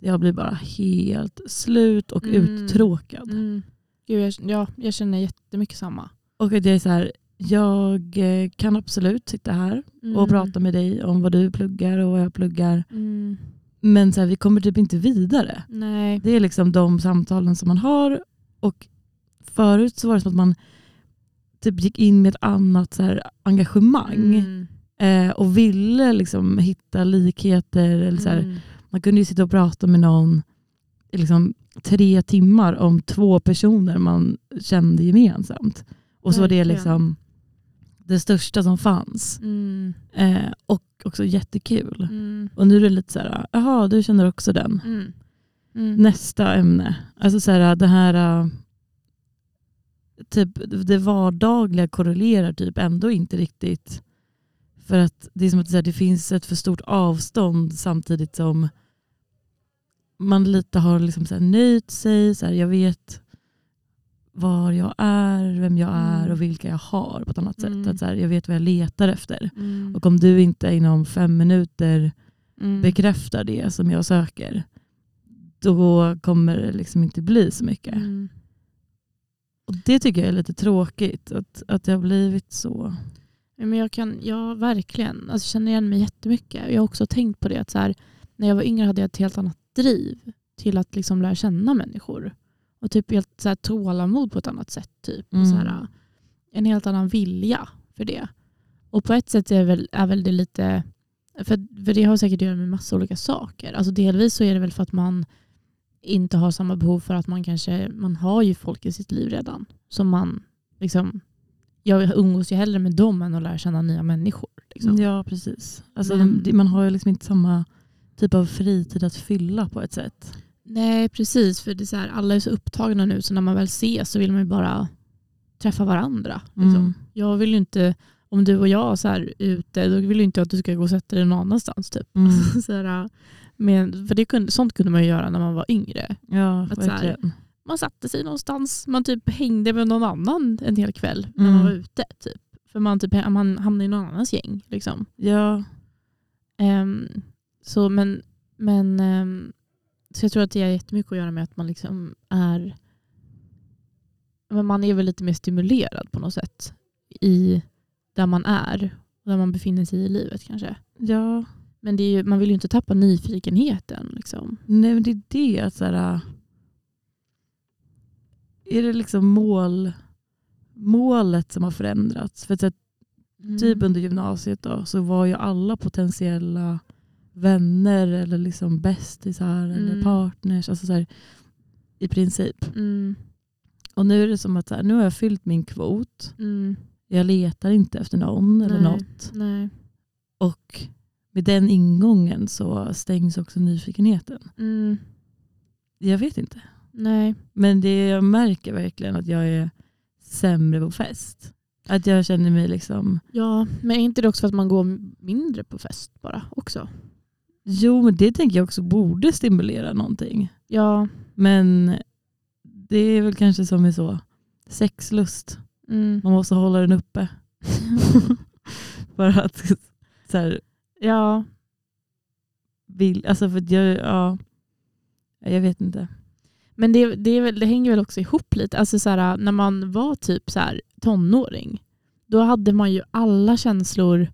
[SPEAKER 2] där jag blir bara helt slut och
[SPEAKER 1] Mm.
[SPEAKER 2] uttråkad.
[SPEAKER 1] Mm. Gud, jag, ja, jag känner jättemycket samma.
[SPEAKER 2] Och att jag är så här, jag eh, kan absolut sitta här
[SPEAKER 1] Mm.
[SPEAKER 2] och prata med dig om vad du pluggar och vad jag pluggar. Men så här, vi kommer typ inte vidare.
[SPEAKER 1] Nej.
[SPEAKER 2] Det är liksom de samtalen som man har. Och förut så var det som att man typ gick in med ett annat så här, engagemang.
[SPEAKER 1] Mm.
[SPEAKER 2] Eh, och ville liksom hitta likheter. Eller så här,
[SPEAKER 1] Mm.
[SPEAKER 2] Man kunde ju sitta och prata med någon liksom tre timmar om två personer man kände gemensamt. Och så var det liksom det största som fanns.
[SPEAKER 1] Mm.
[SPEAKER 2] Eh, och också jättekul.
[SPEAKER 1] Mm.
[SPEAKER 2] Och nu är det lite så här, jaha du känner också den.
[SPEAKER 1] Mm. Mm.
[SPEAKER 2] Nästa ämne. Alltså så här, det här äh, typ det vardagliga korrelerar typ ändå inte riktigt. För att det är som att här, det finns ett för stort avstånd samtidigt som man lite har liksom så här nöjt sig. Så här, jag vet var jag är, vem jag är
[SPEAKER 1] Mm.
[SPEAKER 2] och vilka jag har på ett annat
[SPEAKER 1] Mm.
[SPEAKER 2] sätt. Att så här, jag vet vad jag letar efter.
[SPEAKER 1] Mm.
[SPEAKER 2] Och om du inte inom fem minuter
[SPEAKER 1] Mm.
[SPEAKER 2] bekräftar det som jag söker, då kommer det liksom inte bli så mycket.
[SPEAKER 1] Mm.
[SPEAKER 2] Och Det tycker jag är lite tråkigt, att, att det har blivit så.
[SPEAKER 1] Men jag kan, ja verkligen, alltså, jag känner igen mig jättemycket. Jag har också tänkt på det att så här, när jag var yngre hade jag ett helt annat driv till att liksom lära känna människor. Och typ helt så här, tålamod på ett annat sätt. Typ. Och så
[SPEAKER 2] Mm.
[SPEAKER 1] här, en helt annan vilja för det. Och på ett sätt är väl, är väl det lite, för, för det har säkert att göra med massa olika saker. Alltså delvis så är det väl för att man inte har samma behov för att man kanske, man har ju folk i sitt liv redan. Som man liksom, jag umgås ju hellre med dem än att lära känna nya människor. Liksom.
[SPEAKER 2] Ja, precis. Alltså,
[SPEAKER 1] Men-
[SPEAKER 2] man har ju liksom inte samma typ av fritid att fylla på ett sätt.
[SPEAKER 1] Nej precis, för det är så här, alla är så upptagna nu så när man väl ses så vill man ju bara träffa varandra. Liksom.
[SPEAKER 2] Mm.
[SPEAKER 1] Jag vill ju inte, om du och jag så här ute, då vill ju inte jag att du ska gå och sätta dig någon annanstans. Typ.
[SPEAKER 2] Mm.
[SPEAKER 1] så här, men, för det kunde, sånt kunde man ju göra när man var yngre.
[SPEAKER 2] Ja,
[SPEAKER 1] Att så här-. Man satte sig någonstans, man typ hängde med någon annan en hel kväll när
[SPEAKER 2] Mm.
[SPEAKER 1] man var ute. Typ. För man, typ, man hamnade i någon annans gäng. Liksom.
[SPEAKER 2] Ja,
[SPEAKER 1] Ehm, så, men, men, ehm, så jag tror att det har jättemycket att göra med att man liksom är men man är väl lite mer stimulerad på något sätt i där man är och där man befinner sig i livet kanske.
[SPEAKER 2] ja.
[SPEAKER 1] Men det är ju, man vill ju inte tappa nyfikenheten. Liksom.
[SPEAKER 2] Nej, men det är det. Att så här, äh, är det liksom mål, målet som har förändrats? För att, så här, typ under gymnasiet då, så var ju alla potentiella vänner eller liksom bästisar eller
[SPEAKER 1] Mm.
[SPEAKER 2] partners. Alltså så här, I princip.
[SPEAKER 1] Mm,
[SPEAKER 2] Och nu är det som att så här, nu har jag fyllt min kvot.
[SPEAKER 1] mm,
[SPEAKER 2] Jag letar inte efter någon eller
[SPEAKER 1] Nej.
[SPEAKER 2] något.
[SPEAKER 1] nej.
[SPEAKER 2] Och med den ingången så stängs också nyfikenheten.
[SPEAKER 1] Mm,
[SPEAKER 2] Jag vet inte.
[SPEAKER 1] nej.
[SPEAKER 2] Men det jag märker verkligen att jag är sämre på fest. Att jag känner mig liksom,
[SPEAKER 1] Ja, men är inte det också för att man går mindre på fest bara också?
[SPEAKER 2] Jo men det tänker jag också borde stimulera någonting.
[SPEAKER 1] Ja.
[SPEAKER 2] Men det är väl kanske som med så sexlust.
[SPEAKER 1] Mm.
[SPEAKER 2] Man måste hålla den uppe. För att så här,
[SPEAKER 1] ja,
[SPEAKER 2] vill, alltså för jag, ja, jag vet inte.
[SPEAKER 1] Men det, det, är väl, det hänger väl också ihop lite. Alltså så här, när man var typ så här, tonåring, då hade man ju alla känslor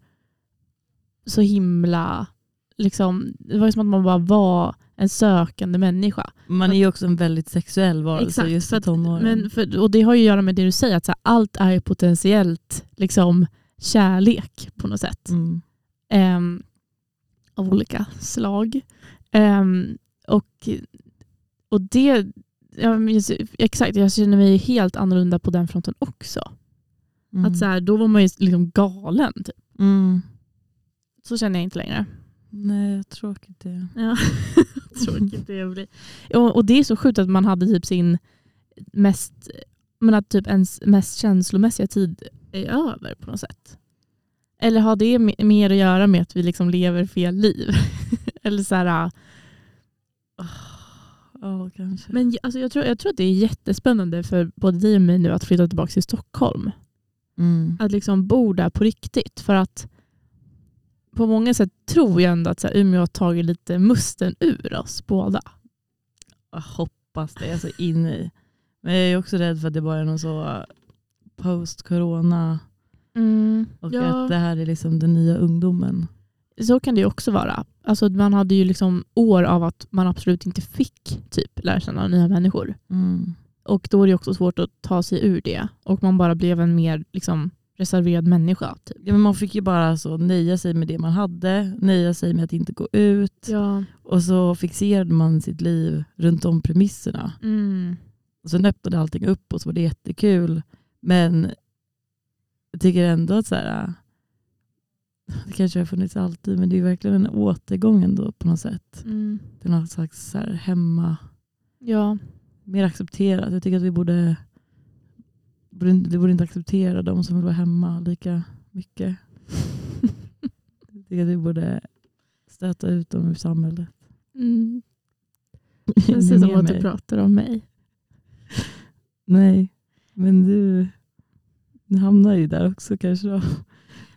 [SPEAKER 1] så himla... Liksom, det var som att man bara var en sökande människa.
[SPEAKER 2] Man är ju också en väldigt sexuell varelse
[SPEAKER 1] Exakt,
[SPEAKER 2] just i tonåren.
[SPEAKER 1] Men för, och det har ju att göra med det du säger, att här, allt är potentiellt liksom, kärlek på något sätt.
[SPEAKER 2] mm.
[SPEAKER 1] Ehm, av olika slag. Ehm, och, och det, ja, men just- exakt, jag känner mig helt annorlunda på den fronten också.
[SPEAKER 2] Mm.
[SPEAKER 1] Att så här, då var man ju liksom galen. Typ.
[SPEAKER 2] Mm.
[SPEAKER 1] Så känner jag inte längre.
[SPEAKER 2] Nej, tråkigt det.
[SPEAKER 1] Ja, tråkigt det blir. Och, och det är så sjukt att man hade typ sin mest, men att typ ens mest känslomässiga tid är över på något sätt. Eller har det me- mer att göra med att vi liksom lever fel liv? Eller så här,
[SPEAKER 2] Ja, kanske.
[SPEAKER 1] men alltså jag, tror, jag tror att det är jättespännande för både dig och mig nu att flytta tillbaka till Stockholm.
[SPEAKER 2] Mm.
[SPEAKER 1] Att liksom bo där på riktigt. För att på många sätt tror jag ändå att så här, Umeå har tagit lite musten ur oss båda.
[SPEAKER 2] Jag hoppas det, alltså in i. Men jag är också rädd för att det bara är någon så post-corona och
[SPEAKER 1] Ja.
[SPEAKER 2] att det här är liksom den nya ungdomen.
[SPEAKER 1] Så kan det också vara. Alltså man hade ju liksom år av att man absolut inte fick typ lära känna nya människor.
[SPEAKER 2] Mm.
[SPEAKER 1] Och då är det också svårt att ta sig ur det. Och man bara blev en mer liksom, reserverad människa. Typ.
[SPEAKER 2] Ja, men man fick ju bara så nöja sig med det man hade, nöja sig med att inte gå ut.
[SPEAKER 1] Ja.
[SPEAKER 2] Och så fixerade man sitt liv runt de premisserna.
[SPEAKER 1] Mm.
[SPEAKER 2] Och sen öppnade allting upp och så var det jättekul. Men jag tycker ändå att så här, det kanske har funnits alltid, men det är verkligen en återgång ändå på något sätt.
[SPEAKER 1] Mm.
[SPEAKER 2] Till något slags så här hemma,
[SPEAKER 1] Ja.
[SPEAKER 2] mer accepterat. Jag tycker att vi borde, vi borde inte acceptera de som vill vara hemma lika mycket. Jag tycker att vi borde stöta ut dem ur samhället.
[SPEAKER 1] Mm. Ser som att du pratar om mig.
[SPEAKER 2] Nej, men du, du hamnar ju där också kanske. Då.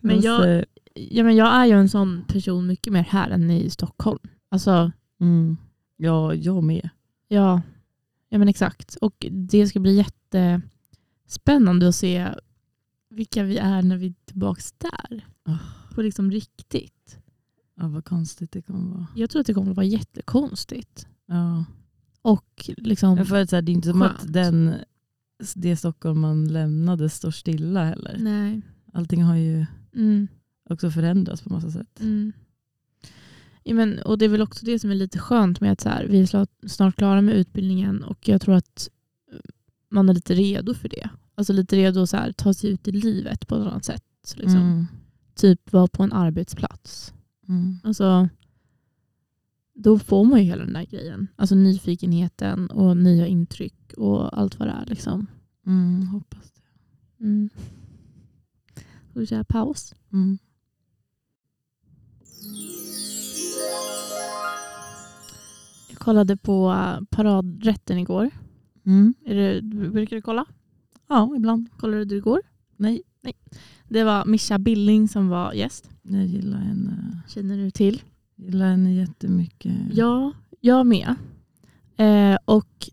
[SPEAKER 1] Men jag-
[SPEAKER 2] Måste-
[SPEAKER 1] Ja, men jag är ju en sån person mycket mer här än i Stockholm. Alltså,
[SPEAKER 2] mm, ja, jag med.
[SPEAKER 1] ja, ja men exakt. Och det ska bli jättespännande att se vilka vi är när vi är tillbaka där.
[SPEAKER 2] Ah.
[SPEAKER 1] På liksom riktigt.
[SPEAKER 2] Ja, vad konstigt det kommer vara.
[SPEAKER 1] Jag tror att det kommer vara jättekonstigt.
[SPEAKER 2] Ja.
[SPEAKER 1] Och liksom,
[SPEAKER 2] för att, så här, det är inte som
[SPEAKER 1] Skönt.
[SPEAKER 2] att den, det Stockholm man lämnade står stilla heller.
[SPEAKER 1] nej.
[SPEAKER 2] Allting har ju
[SPEAKER 1] Mm,
[SPEAKER 2] också förändrats på massa sätt.
[SPEAKER 1] mm. Ja, men, och det är väl också det som är lite skönt med att så här, vi är snart klara med utbildningen och jag tror att man är lite redo för det. Alltså lite redo att så här, ta sig ut i livet på ett annat sätt. Liksom.
[SPEAKER 2] Mm.
[SPEAKER 1] Typ vara på en arbetsplats.
[SPEAKER 2] Mm.
[SPEAKER 1] Alltså, då får man ju hela den där grejen. Alltså nyfikenheten och nya intryck och allt vad det är. Liksom.
[SPEAKER 2] Mm, hoppas det.
[SPEAKER 1] Mm. Ska vi köra paus?
[SPEAKER 2] Mm.
[SPEAKER 1] Jag kollade på paradrätten igår.
[SPEAKER 2] Mm.
[SPEAKER 1] Är det, brukar du kolla?
[SPEAKER 2] Ja, ibland.
[SPEAKER 1] Kollade du igår?
[SPEAKER 2] Nej,
[SPEAKER 1] Det var Mischa Billing som var gäst.
[SPEAKER 2] jag gillar henne,
[SPEAKER 1] Känner du till?
[SPEAKER 2] gillar henne jättemycket.
[SPEAKER 1] Ja, jag med. Eh, och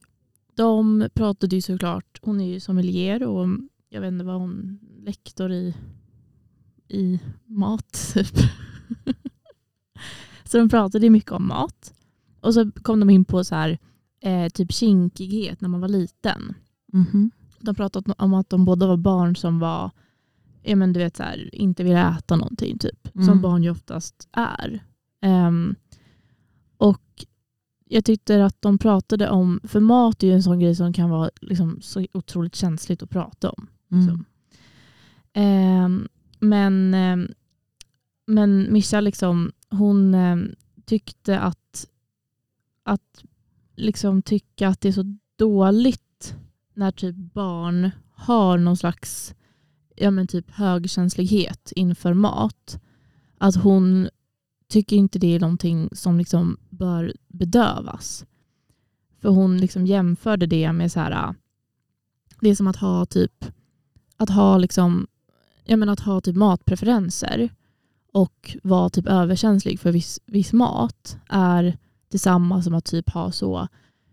[SPEAKER 1] de pratade ju såklart, hon är ju sommelier och jag vet inte vad hon, lektor i, i mat typ. så de pratade mycket om mat. Och så kom de in på så här, eh, typ kinkighet när man var liten.
[SPEAKER 2] Mhm.
[SPEAKER 1] De pratade om att de båda var barn som var, ja, men du vet, så här, inte ville äta någonting typ. Som
[SPEAKER 2] Mm.
[SPEAKER 1] barn ju oftast är. Ehm, och jag tyckte att de pratade om, för mat är ju en sån grej som kan vara liksom, så otroligt känsligt att prata om.
[SPEAKER 2] Mm.
[SPEAKER 1] Ehm, men, ehm, men Mischa liksom, hon tyckte att, att liksom tycka att det är så dåligt när typ barn har någon slags ja, men typ högkänslighet inför mat. Att hon tycker inte det är någonting som liksom bör bedövas. För hon liksom jämförde det med så här, det är som att ha typ att ha liksom jag menar att ha typ matpreferenser och vara typ överkänslig för viss, viss mat är detsamma som att typ ha så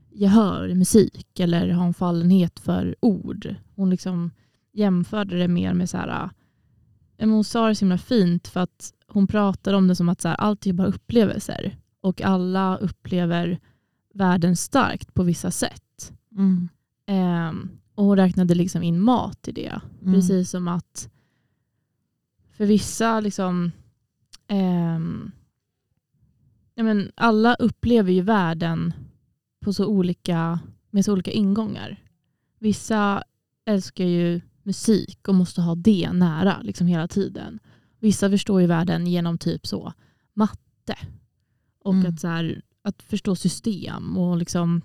[SPEAKER 1] gehör i musik eller ha en fallenhet för ord. Hon liksom jämförde det mer med så här, men hon sa det så himla fint för att hon pratade om det som att så här, allt är bara upplevelser och alla upplever världen starkt på vissa sätt.
[SPEAKER 2] Mm.
[SPEAKER 1] Ehm, och hon räknade liksom in mat i det.
[SPEAKER 2] Mm.
[SPEAKER 1] Precis som att för vissa, liksom, ehm, ja, men alla upplever ju världen på så olika, med så olika ingångar. Vissa älskar ju musik och måste ha det nära liksom hela tiden. Vissa förstår ju världen genom typ så matte Och
[SPEAKER 2] Mm.
[SPEAKER 1] att, så här, att förstå system och liksom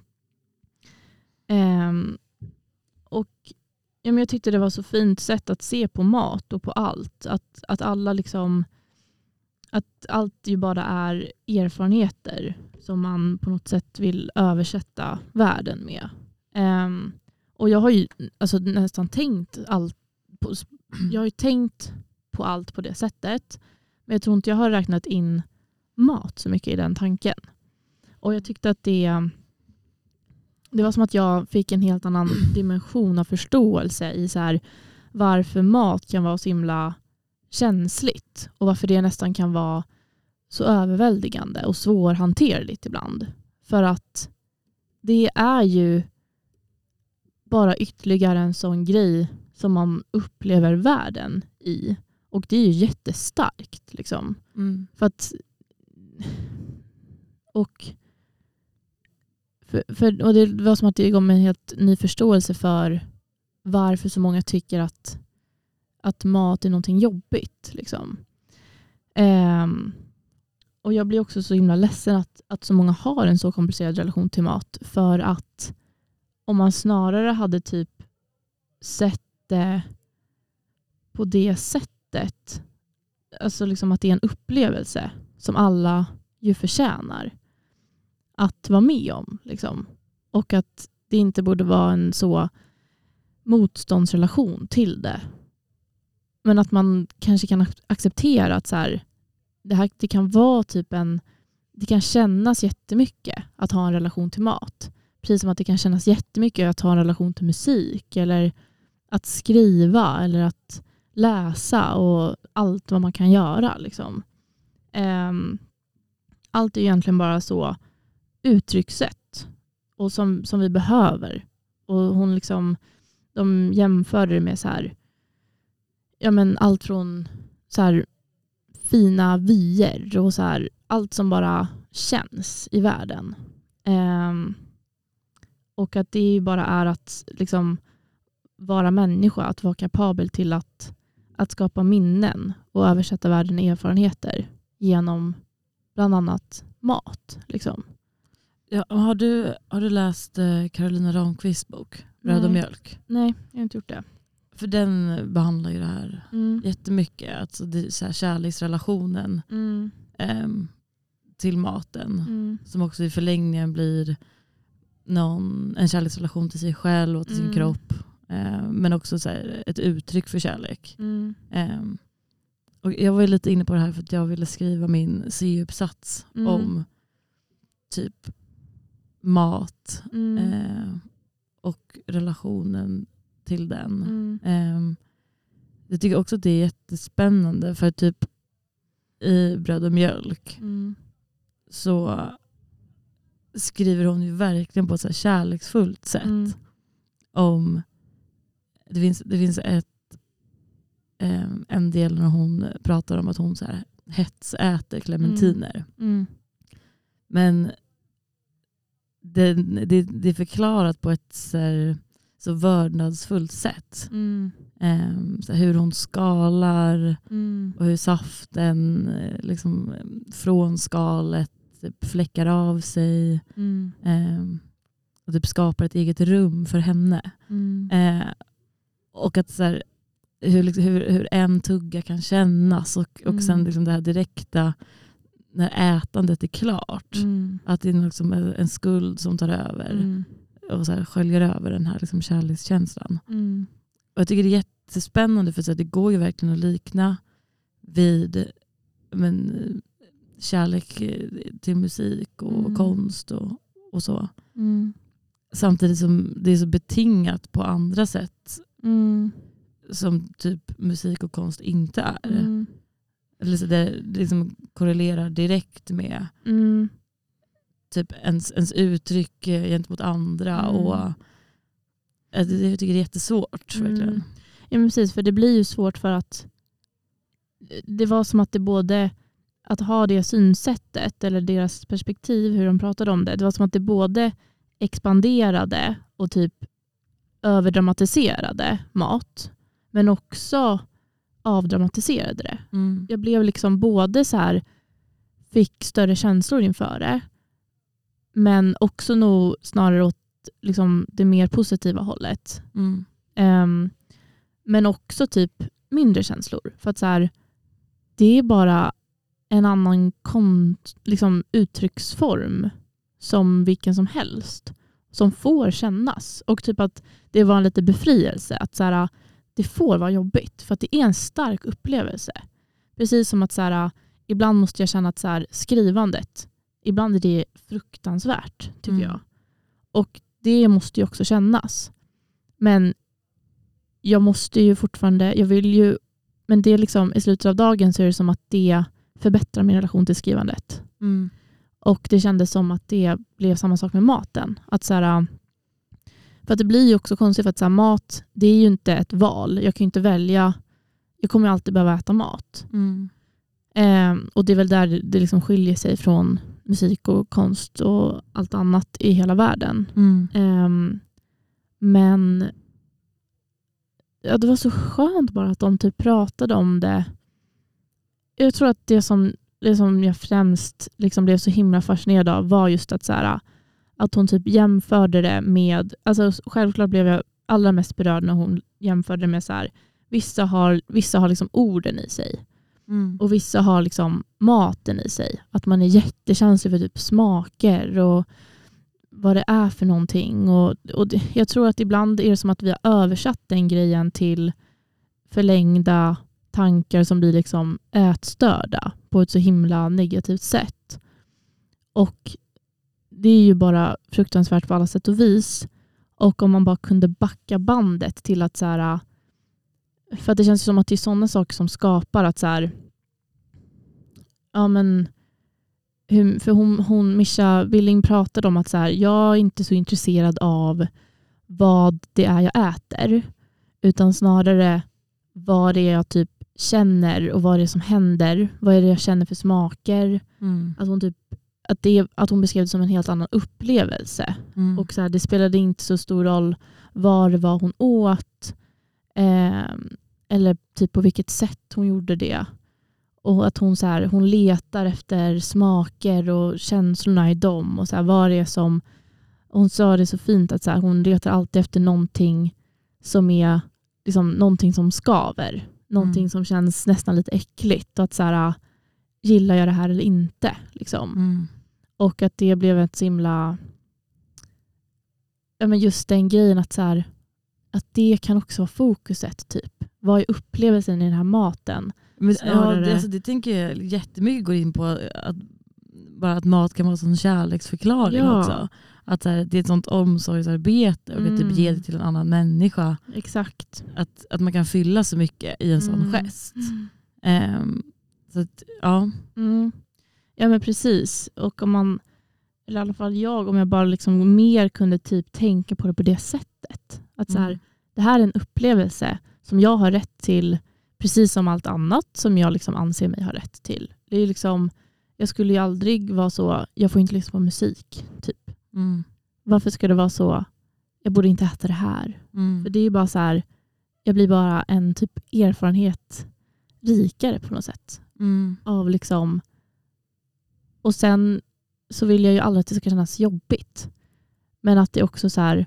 [SPEAKER 1] ehm, och ja, men jag tyckte det var så fint sätt att se på mat och på allt. Att, att alla liksom att allt ju bara är erfarenheter som man på något sätt vill översätta världen med. Um, och jag har ju alltså, nästan tänkt allt på, jag har ju tänkt på allt på det sättet. Men jag tror inte jag har räknat in mat så mycket i den tanken. Och jag tyckte att det, det var som att jag fick en helt annan dimension av förståelse i så här, varför mat kan vara så himla känsligt och varför det nästan kan vara så överväldigande och svårhanterligt ibland. För att det är ju bara ytterligare en sån grej som man upplever världen i. Och det är ju jättestarkt. Liksom.
[SPEAKER 2] Mm.
[SPEAKER 1] För att, och, för, för, och det var som att det gav mig en helt ny förståelse för varför så många tycker att, att mat är någonting jobbigt. Liksom. Um, och jag blir också så himla ledsen att, att så många har en så komplicerad relation till mat. För att om man snarare hade typ sett det på det sättet, alltså liksom att det är en upplevelse som alla ju förtjänar att vara med om. Liksom. Och att det inte borde vara en så motståndsrelation till det. Men att man kanske kan acceptera att så här, det, här, det kan vara typ en det kan kännas jättemycket att ha en relation till mat. Precis som att det kan kännas jättemycket att ha en relation till musik eller att skriva eller att läsa och allt vad man kan göra. Liksom. Um, allt är egentligen bara så uttryckssätt och som, som vi behöver. Och hon liksom, de jämförde det med så här, ja men allt från så här, fina vyer och så här, allt som bara känns i världen. Ehm, och att det ju bara är att liksom vara människa, att vara kapabel till att, att skapa minnen och översätta världen i erfarenheter genom bland annat mat. Liksom.
[SPEAKER 2] Ja, har, du, har du läst eh, Carolina Ramqvists bok Bröd och mjölk?
[SPEAKER 1] Nej, jag har inte gjort det.
[SPEAKER 2] För den behandlar ju det här
[SPEAKER 1] Mm.
[SPEAKER 2] jättemycket. Alltså det, så här, kärleksrelationen
[SPEAKER 1] Mm.
[SPEAKER 2] ehm, till maten.
[SPEAKER 1] Mm.
[SPEAKER 2] Som också i förlängningen blir någon, en kärleksrelation till sig själv och till sin
[SPEAKER 1] Mm.
[SPEAKER 2] kropp. Eh, men också så här, ett uttryck för kärlek. Ehm, och jag var ju lite inne på det här för att jag ville skriva min C-uppsats
[SPEAKER 1] Mm.
[SPEAKER 2] om typ mat eh, och relationen till den.
[SPEAKER 1] Mm.
[SPEAKER 2] Ehm, jag tycker också att det är jättespännande för typ i Bröd och mjölk
[SPEAKER 1] Mm.
[SPEAKER 2] så skriver hon ju verkligen på ett så här kärleksfullt sätt
[SPEAKER 1] Mm.
[SPEAKER 2] om det finns, det finns ett, eh, en del när hon pratar om att hon så här hetsäter clementiner.
[SPEAKER 1] Mm.
[SPEAKER 2] Men det, det, det är förklarat på ett så, här, så vördnadsfullt sätt.
[SPEAKER 1] Mm.
[SPEAKER 2] Eh, så hur hon skalar
[SPEAKER 1] Mm.
[SPEAKER 2] och hur saften eh, liksom, från skalet fläckar av sig.
[SPEAKER 1] Mm.
[SPEAKER 2] Eh, och typ skapar ett eget rum för henne. Eh, och att så här, hur, liksom, hur, hur en tugga kan kännas och, och sen
[SPEAKER 1] Mm.
[SPEAKER 2] liksom det här direkta när ätandet är klart.
[SPEAKER 1] Mm.
[SPEAKER 2] Att det är liksom en skuld som tar över. Och så här sköljer över den här liksom kärlekskänslan.
[SPEAKER 1] Mm.
[SPEAKER 2] Och jag tycker det är jättespännande för så att det går ju verkligen att likna vid men, kärlek eh, till musik och
[SPEAKER 1] Mm.
[SPEAKER 2] konst och, och så.
[SPEAKER 1] Mm.
[SPEAKER 2] Samtidigt som det är så betingat på andra sätt
[SPEAKER 1] Mm.
[SPEAKER 2] som typ musik och konst inte är.
[SPEAKER 1] Mm.
[SPEAKER 2] Eller så det, det liksom korrelerar direkt med
[SPEAKER 1] Mm.
[SPEAKER 2] Typ ens, ens uttryck eh, gentemot andra.
[SPEAKER 1] Mm.
[SPEAKER 2] Och, eh, jag tycker det är jättesvårt.
[SPEAKER 1] Mm.
[SPEAKER 2] Verkligen.
[SPEAKER 1] Ja, precis, för det blir ju svårt för att det var som att det både att ha det synsättet eller deras perspektiv, hur de pratade om det, det var som att det både expanderade och typ överdramatiserade mat, men också avdramatiserade det.
[SPEAKER 2] Mm.
[SPEAKER 1] Jag blev liksom både så här fick större känslor inför det. Men också nog snarare åt liksom, det mer positiva hållet.
[SPEAKER 2] Mm.
[SPEAKER 1] Ehm, men också typ mindre känslor. För att så här, det är bara en annan liksom, uttrycksform som vilken som helst. Som får kännas. Och typ att det var en lite befrielse. Att så här, det får vara jobbigt. För att det är en stark upplevelse. Precis som att så här, ibland måste jag känna att så här, skrivandet, ibland är det fruktansvärt tycker
[SPEAKER 2] Mm.
[SPEAKER 1] jag. Och det måste ju också kännas. Men jag måste ju fortfarande, jag vill ju, men det är liksom i slutet av dagen så är det som att det förbättrar min relation till skrivandet.
[SPEAKER 2] Mm.
[SPEAKER 1] Och det kändes som att det blev samma sak med maten. Att så här, för att det blir ju också konstigt för att så här, mat, det är ju inte ett val. Jag kan ju inte välja, jag kommer ju alltid behöva äta mat.
[SPEAKER 2] Mm.
[SPEAKER 1] Eh, och det är väl där det liksom skiljer sig från musik och konst och allt annat i hela världen.
[SPEAKER 2] Mm.
[SPEAKER 1] Ehm, men ja, det var så skönt bara att de typ pratade om det. Jag tror att det som, det som jag främst liksom blev så himla fascinerad av var just att, så här, att hon typ jämförde det med, alltså självklart blev jag allra mest berörd när hon jämförde det med så här, vissa har, vissa har liksom orden i sig.
[SPEAKER 2] Mm.
[SPEAKER 1] Och vissa har liksom maten i sig. Att man är jättekänslig för typ smaker och vad det är för någonting. Och, och det, jag tror att ibland är det som att vi har översatt den grejen till förlängda tankar som blir liksom ätstörda på ett så himla negativt sätt. Och det är ju bara fruktansvärt på alla sätt och vis. Och om man bara kunde backa bandet till att så här, för att det känns som att det är sådana saker som skapar att så här, ja men, hur- för hon, hon Mischa Willing pratade om att så här, jag är inte så intresserad av vad det är jag äter, utan snarare vad det är jag typ känner och vad det är som händer. Vad är det jag känner för smaker?
[SPEAKER 2] Mm.
[SPEAKER 1] Att hon, typ, att det, att hon beskrev det som en helt annan upplevelse.
[SPEAKER 2] Mm.
[SPEAKER 1] Och så här, det spelade inte så stor roll var det var hon åt eh, eller typ på vilket sätt hon gjorde det. Och att hon, så här, hon letar efter smaker och känslorna i dem. Och så här, vad det är som, hon sa det så fint att så här, hon letar alltid efter någonting som är liksom, någonting som skaver. Någonting
[SPEAKER 2] Mm.
[SPEAKER 1] som känns nästan lite äckligt. Och att så här, gillar jag det här eller inte? Liksom.
[SPEAKER 2] Mm.
[SPEAKER 1] Och att det blev ett så himla... Ja, men just den grejen att, så här, att det kan också vara fokuset. typ. Vad är upplevelsen i den här maten?
[SPEAKER 2] Men, ja, det, alltså, det tänker jag jättemycket går in på att, bara att mat kan vara en sån kärleksförklaring
[SPEAKER 1] Ja.
[SPEAKER 2] också. Att så här, det är ett sånt omsorgsarbete och att
[SPEAKER 1] Mm.
[SPEAKER 2] typ ge det till en annan människa.
[SPEAKER 1] Exakt.
[SPEAKER 2] Att, att man kan fylla så mycket i en sån
[SPEAKER 1] Mm.
[SPEAKER 2] gest. Ehm, så att, ja.
[SPEAKER 1] Mm. Ja men precis. Och om man, eller i alla fall jag, om jag bara liksom mer kunde typ tänka på det på det sättet. Att så här,
[SPEAKER 2] Mm.
[SPEAKER 1] det här är en upplevelse som jag har rätt till precis som allt annat som jag liksom anser mig ha rätt till. Det är liksom, jag skulle ju aldrig vara så, jag får inte lyssna på musik. Typ.
[SPEAKER 2] Mm.
[SPEAKER 1] Varför ska det vara så, jag borde inte äta det här.
[SPEAKER 2] Mm.
[SPEAKER 1] För det är bara så här, jag blir bara en typ erfarenhet rikare på något sätt.
[SPEAKER 2] Mm.
[SPEAKER 1] av liksom och sen så vill jag ju aldrig att det ska kännas jobbigt. Men att det också så här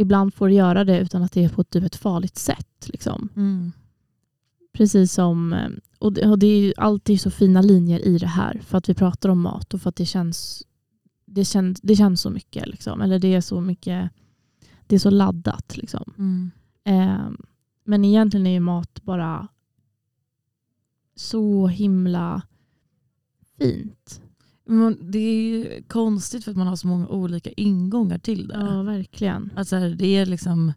[SPEAKER 1] ibland får göra det utan att det är på typ ett farligt sätt. Liksom.
[SPEAKER 2] Mm.
[SPEAKER 1] Precis som, eh, och det, och det är ju alltid så fina linjer i det här för att vi pratar om mat och för att det känns det känns, det känns så mycket. Liksom. Eller det är så mycket, det är så laddat. Liksom.
[SPEAKER 2] Mm.
[SPEAKER 1] Eh, men egentligen är ju mat bara så himla fint.
[SPEAKER 2] Men det är ju konstigt för att man har så många olika ingånger till det.
[SPEAKER 1] Ja, verkligen.
[SPEAKER 2] Att så här, det är liksom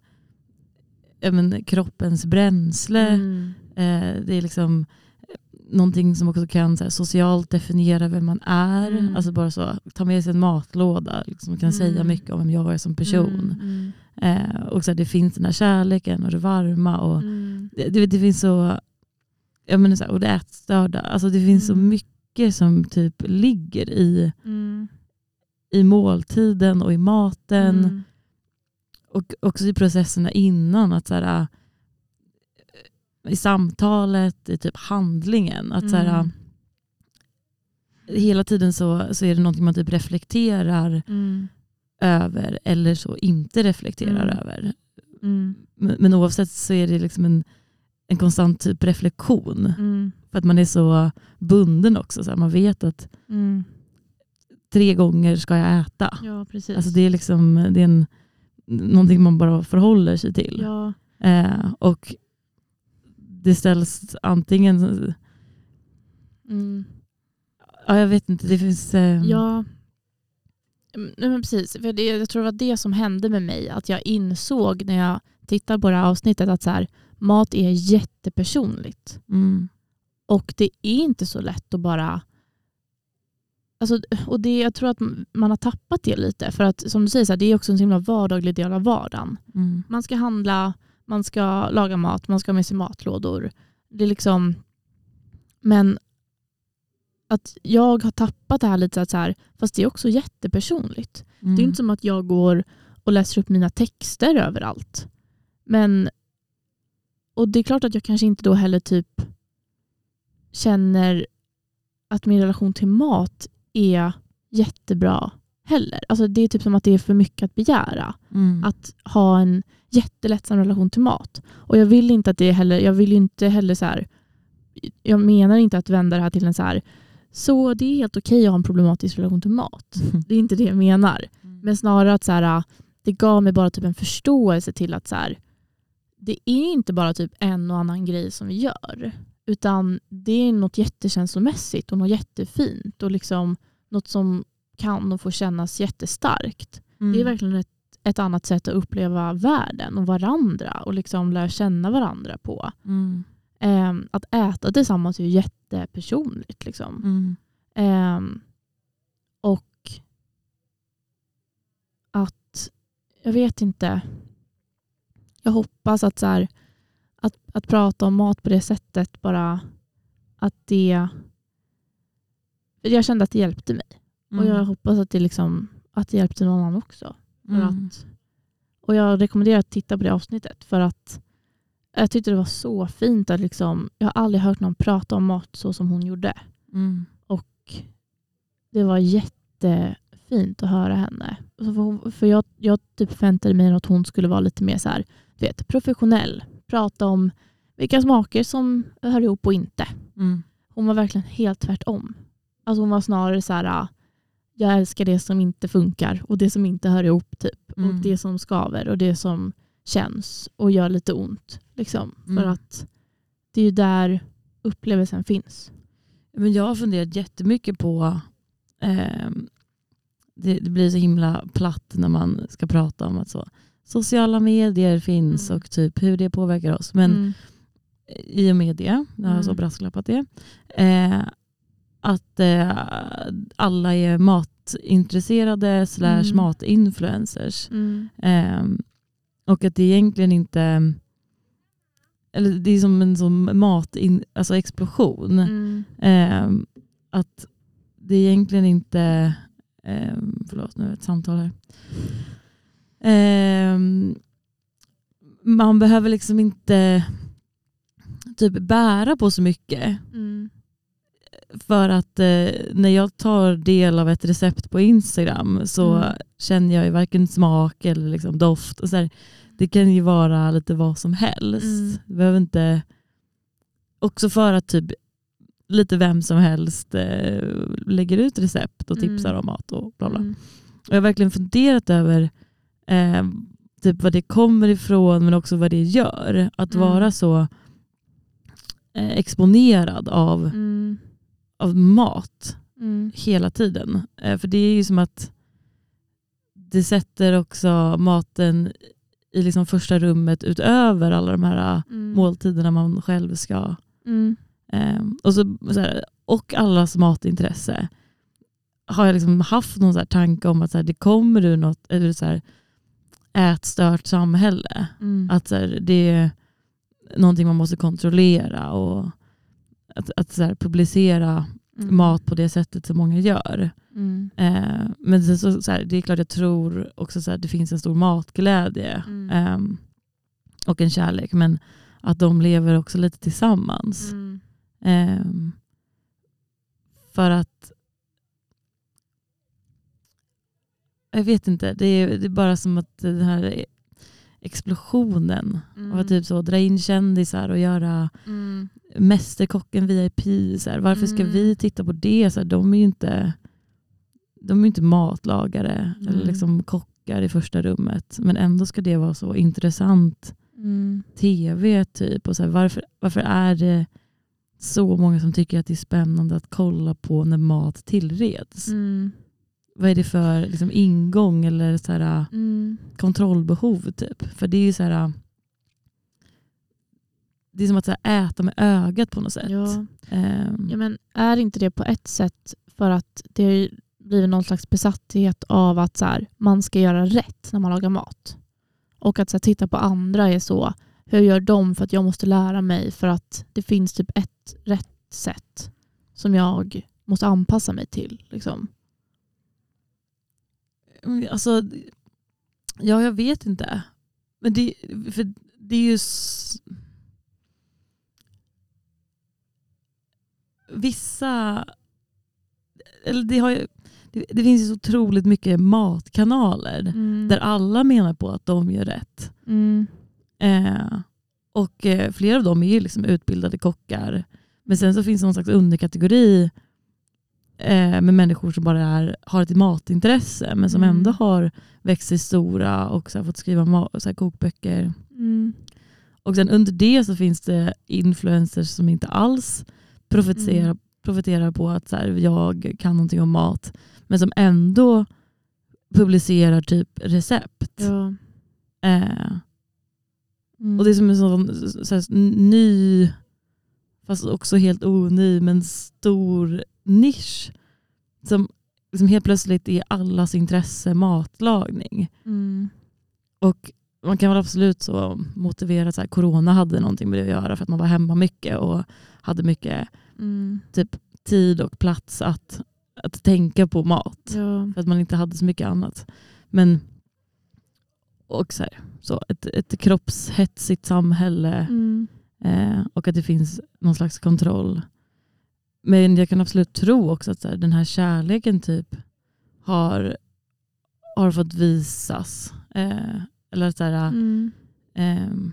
[SPEAKER 2] men, kroppens bränsle.
[SPEAKER 1] Mm.
[SPEAKER 2] Eh, det är liksom eh, någonting som också kan så här, socialt definiera vem man är.
[SPEAKER 1] Mm.
[SPEAKER 2] Alltså bara så, ta med sig en matlåda. Liksom, kan
[SPEAKER 1] Mm.
[SPEAKER 2] säga mycket om vem jag är som person.
[SPEAKER 1] Mm.
[SPEAKER 2] Eh, och så här, det finns den här kärleken och det varma. Och
[SPEAKER 1] Mm.
[SPEAKER 2] det, det, det finns så, jag menar så här, och det ätstörda. Alltså det finns så
[SPEAKER 1] Mm.
[SPEAKER 2] Mycket som typ ligger i,
[SPEAKER 1] Mm.
[SPEAKER 2] i måltiden och i maten.
[SPEAKER 1] Mm.
[SPEAKER 2] Och också i processerna innan. att så här, äh, I samtalet, i typ handlingen. Att så här,
[SPEAKER 1] Mm.
[SPEAKER 2] hela tiden så, så är det någonting man typ reflekterar
[SPEAKER 1] Mm.
[SPEAKER 2] över eller så inte reflekterar
[SPEAKER 1] Mm.
[SPEAKER 2] över. Men, men oavsett så är det liksom en, en konstant typ reflektion.
[SPEAKER 1] Mm.
[SPEAKER 2] För att man är så bunden också. Så här, man vet att
[SPEAKER 1] Mm.
[SPEAKER 2] tre gånger ska jag äta.
[SPEAKER 1] Ja, precis.
[SPEAKER 2] Alltså det är liksom det är en, någonting man bara förhåller sig till.
[SPEAKER 1] ja.
[SPEAKER 2] Eh, och det ställs antingen,
[SPEAKER 1] Mm.
[SPEAKER 2] ja, jag vet inte, det finns... Eh,
[SPEAKER 1] Ja. Mm, men precis. För det, jag tror det var det som hände med mig. Att jag insåg när jag tittade på det här avsnittet att så här, mat är jättepersonligt.
[SPEAKER 2] Mm,
[SPEAKER 1] Och det är inte så lätt att bara... Alltså, och det, jag tror att man har tappat det lite. För att som du säger, så här, det är också en så himla vardaglig del av vardagen.
[SPEAKER 2] mm,
[SPEAKER 1] Man ska handla, man ska laga mat, man ska ha med sig matlådor. Det är liksom... Men att jag har tappat det här lite, att så här, fast det är också jättepersonligt.
[SPEAKER 2] mm,
[SPEAKER 1] Det är inte som att jag går och läser upp mina texter överallt. Men, och det är klart att jag kanske inte då heller typ känner att min relation till mat är jättebra heller. Alltså det är typ som att det är för mycket att begära.
[SPEAKER 2] mm,
[SPEAKER 1] Att ha en jättelättsam relation till mat. Och jag vill inte att det heller, jag vill ju inte heller så här, jag menar inte att vända det här till en så här, så det är helt okej att ha en problematisk relation till mat. Det är inte det jag menar. Men snarare att så här, det gav mig bara typ en förståelse till att så här, det är inte bara typ en och annan grej som vi gör. Utan det är något jättekänslomässigt och något jättefint och liksom något som kan och får kännas jättestarkt.
[SPEAKER 2] Mm.
[SPEAKER 1] Det är verkligen ett, ett annat sätt att uppleva världen och varandra och liksom lära känna varandra på.
[SPEAKER 2] Mm,
[SPEAKER 1] Ehm, att äta tillsammans är ju jättepersonligt. Liksom.
[SPEAKER 2] mm,
[SPEAKER 1] Ehm, och att, jag vet inte, jag hoppas att, så här, att, att prata om mat på det sättet bara, att det, jag kände att det hjälpte mig. Och jag hoppas att det, liksom, att det hjälpte någon annan också. För
[SPEAKER 2] mm,
[SPEAKER 1] att, och jag rekommenderar att titta på det avsnittet för att jag tyckte det var så fint att liksom, jag har aldrig hört någon prata om mat så som hon gjorde.
[SPEAKER 2] mm,
[SPEAKER 1] Det var jättefint att höra henne. Så För, hon, för jag, jag typ förväntade mig att hon skulle vara lite mer så här, du vet, professionell. Prata om vilka smaker som hör ihop och inte.
[SPEAKER 2] mm,
[SPEAKER 1] Hon var verkligen helt tvärtom. Alltså hon var snarare så här, jag älskar det som inte funkar och det som inte hör ihop. typ.
[SPEAKER 2] Mm.
[SPEAKER 1] Och det som skaver och det som känns och gör lite ont. Liksom. För
[SPEAKER 2] Mm.
[SPEAKER 1] att det är ju där upplevelsen finns.
[SPEAKER 2] Men jag har funderat jättemycket på, ehm, det, det blir så himla platt när man ska prata om att så, sociala medier finns
[SPEAKER 1] Mm.
[SPEAKER 2] och typ hur det påverkar oss. Men
[SPEAKER 1] Mm.
[SPEAKER 2] i och med det, jag har så
[SPEAKER 1] Mm.
[SPEAKER 2] brasklappat det, eh, att eh, alla är matintresserade slash
[SPEAKER 1] Mm.
[SPEAKER 2] matinfluencers. Eh, och att det egentligen inte, eller det är som en sån matin, alltså explosion.
[SPEAKER 1] Mm.
[SPEAKER 2] Eh, att det egentligen inte, eh, förlåt nu är det ett samtal här. Eh, man behöver liksom inte typ bära på så mycket.
[SPEAKER 1] Mm.
[SPEAKER 2] För att eh, när jag tar del av ett recept på Instagram så
[SPEAKER 1] Mm.
[SPEAKER 2] känner jag ju varken smak eller liksom doft. Och så här, det kan ju vara lite vad som helst.
[SPEAKER 1] Mm.
[SPEAKER 2] Det behöver inte... Också för att typ lite vem som helst eh, lägger ut recept och tipsar
[SPEAKER 1] Mm.
[SPEAKER 2] om mat och bla bla.
[SPEAKER 1] Mm.
[SPEAKER 2] Och jag har verkligen funderat över eh, typ vad det kommer ifrån men också vad det gör. Att
[SPEAKER 1] Mm.
[SPEAKER 2] vara så eh, exponerad av,
[SPEAKER 1] Mm.
[SPEAKER 2] av mat
[SPEAKER 1] Mm.
[SPEAKER 2] hela tiden. Eh, för det är ju som att det sätter också maten i liksom första rummet utöver alla de här eh,
[SPEAKER 1] Mm.
[SPEAKER 2] måltiderna man själv ska. Eh, och, så, så här, och allas matintresse. Har jag liksom haft någon så här tanke om att så här, det kommer ur något eller så här, ätstört samhälle.
[SPEAKER 1] Mm.
[SPEAKER 2] Att så här, det är någonting man måste kontrollera och att, att så här, publicera
[SPEAKER 1] Mm.
[SPEAKER 2] mat på det sättet som många gör.
[SPEAKER 1] Mm.
[SPEAKER 2] Eh, men så, så här, det är klart jag tror också så här, det finns en stor matglädje ehm, och en kärlek. Men att de lever också lite tillsammans.
[SPEAKER 1] Mm.
[SPEAKER 2] Ehm, för att jag vet inte, det är, det är bara som att den här explosionen
[SPEAKER 1] Mm.
[SPEAKER 2] av att typ så, dra in kändisar och göra
[SPEAKER 1] Mm.
[SPEAKER 2] Mästerkocken VIP. Så här, varför ska
[SPEAKER 1] Mm.
[SPEAKER 2] vi titta på det? Så här, de är ju inte, de är inte matlagare
[SPEAKER 1] Mm.
[SPEAKER 2] eller liksom kockar i första rummet. Men ändå ska det vara så intressant
[SPEAKER 1] Mm.
[SPEAKER 2] tv. typ. Och så här, varför, varför är det så många som tycker att det är spännande att kolla på när mat tillreds? Vad är det för liksom, ingång eller så här,
[SPEAKER 1] Mm.
[SPEAKER 2] kontrollbehov? Typ? För det är ju så här, det är som att så här, äta med ögat på något sätt.
[SPEAKER 1] Ja.
[SPEAKER 2] Ehm,
[SPEAKER 1] ja, men är inte det på ett sätt för att det har blivit någon slags besatthet av att så här, man ska göra rätt när man lagar mat. Och att så här, titta på andra är så, hur gör de för att jag måste lära mig för att det finns typ ett rätt sätt som jag måste anpassa mig till. Liksom.
[SPEAKER 2] Mm, Alltså, ja, jag vet inte. Men det, för det är ju... Vissa... Eller det, har ju, det, det finns ju så otroligt mycket matkanaler där alla menar på att de gör rätt.
[SPEAKER 1] Mm.
[SPEAKER 2] Eh, och eh, flera av dem är ju liksom utbildade kockar. Men sen så finns det någon slags underkategori eh, med människor som bara är, har ett matintresse men som
[SPEAKER 1] Mm.
[SPEAKER 2] ändå har växt sig stora och så fått skriva ma- så kokböcker.
[SPEAKER 1] Mm.
[SPEAKER 2] Och sen under det så finns det influencers som inte alls profiterar,
[SPEAKER 1] Mm.
[SPEAKER 2] profiterar på att så här, jag kan någonting om mat men som ändå publicerar typ recept.
[SPEAKER 1] Ja.
[SPEAKER 2] Eh,
[SPEAKER 1] Mm.
[SPEAKER 2] och det är som en sån så här, ny, fast också helt ony, men stor nisch. Som, som helt plötsligt är allas intresse matlagning.
[SPEAKER 1] Mm.
[SPEAKER 2] Och man kan väl absolut så motivera att så här, corona hade någonting med det att göra för att man var hemma mycket och hade mycket
[SPEAKER 1] Mm.
[SPEAKER 2] tid och plats att, att tänka på mat.
[SPEAKER 1] Ja.
[SPEAKER 2] För att man inte hade så mycket annat. Men och så här, så ett, ett kroppshetsigt samhälle
[SPEAKER 1] Mm.
[SPEAKER 2] eh, och att det finns någon slags kontroll. Men jag kan absolut tro också att här, den här kärleken typ har, har fått visas. Eh, eller så här,
[SPEAKER 1] Mm.
[SPEAKER 2] ehm,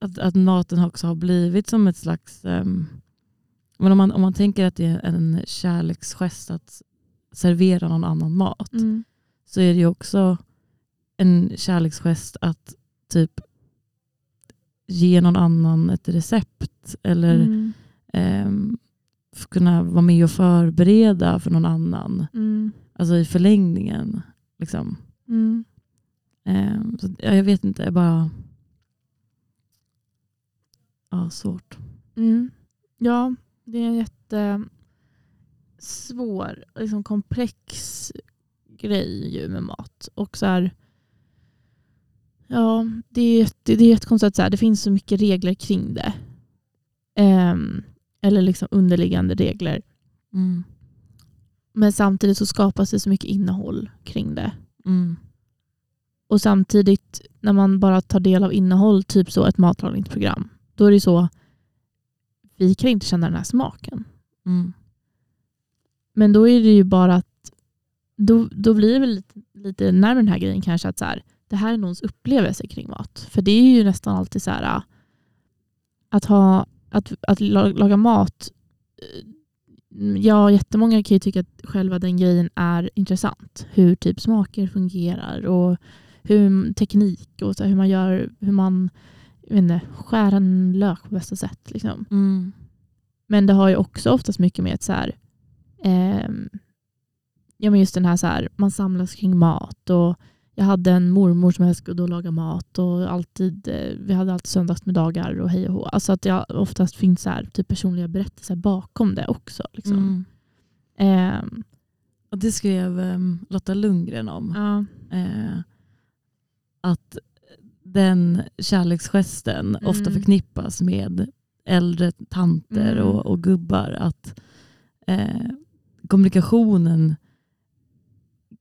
[SPEAKER 2] att, att maten också har blivit som ett slags... ehm, men om, man, om man tänker att det är en kärleksgest att servera någon annan mat
[SPEAKER 1] Mm.
[SPEAKER 2] så är det ju också en kärleksgest att typ ge någon annan ett recept eller
[SPEAKER 1] Mm.
[SPEAKER 2] Ehm, kunna vara med och förbereda för någon annan.
[SPEAKER 1] Mm.
[SPEAKER 2] Alltså i förlängningen. Liksom.
[SPEAKER 1] Mm.
[SPEAKER 2] Ehm, så, ja, jag vet inte, jag bara... Ja, svårt.
[SPEAKER 1] Mm. Ja, det är en jätte svår, liksom komplex grej ju med mat. Och så här, ja, det är, jätte- det är jättekonstigt att så här, det finns så mycket regler kring det. Ehm, eller liksom underliggande regler.
[SPEAKER 2] Mm.
[SPEAKER 1] Men samtidigt så skapas det så mycket innehåll kring det.
[SPEAKER 2] Mm.
[SPEAKER 1] Och samtidigt när man bara tar del av innehåll, typ så ett matlagningsprogram, då är det så, vi kan inte känna den här smaken.
[SPEAKER 2] Mm.
[SPEAKER 1] Men då är det ju bara att, då, då blir det väl lite, lite närmare den här grejen kanske att så här, det här är någons upplevelse kring mat. För det är ju nästan alltid så här äh, att, ha, att, att la- laga mat, eh, ja jättemånga kan ju tycka att själva den grejen är intressant. Hur typ smaker fungerar och hur teknik och så hur man gör, hur man jag vet inte, skär en lök på bästa sätt. Liksom.
[SPEAKER 2] Mm.
[SPEAKER 1] Men det har ju också oftast mycket med att så här, ehm, ja men just den här, så här, man samlas kring mat och jag hade en mormor som älskade att laga mat och alltid, eh, vi hade alltid söndagsmiddagar och hej och hå. Alltså att jag oftast finns så här, typ personliga berättelser bakom det också. Liksom.
[SPEAKER 2] Mm.
[SPEAKER 1] Ehm,
[SPEAKER 2] Och det skrev um, Lotta Lundgren om.
[SPEAKER 1] ja.
[SPEAKER 2] Eh, att den kärleksgesten
[SPEAKER 1] Mm.
[SPEAKER 2] ofta förknippas med äldre tanter
[SPEAKER 1] Mm.
[SPEAKER 2] och, och gubbar. Att eh, kommunikationen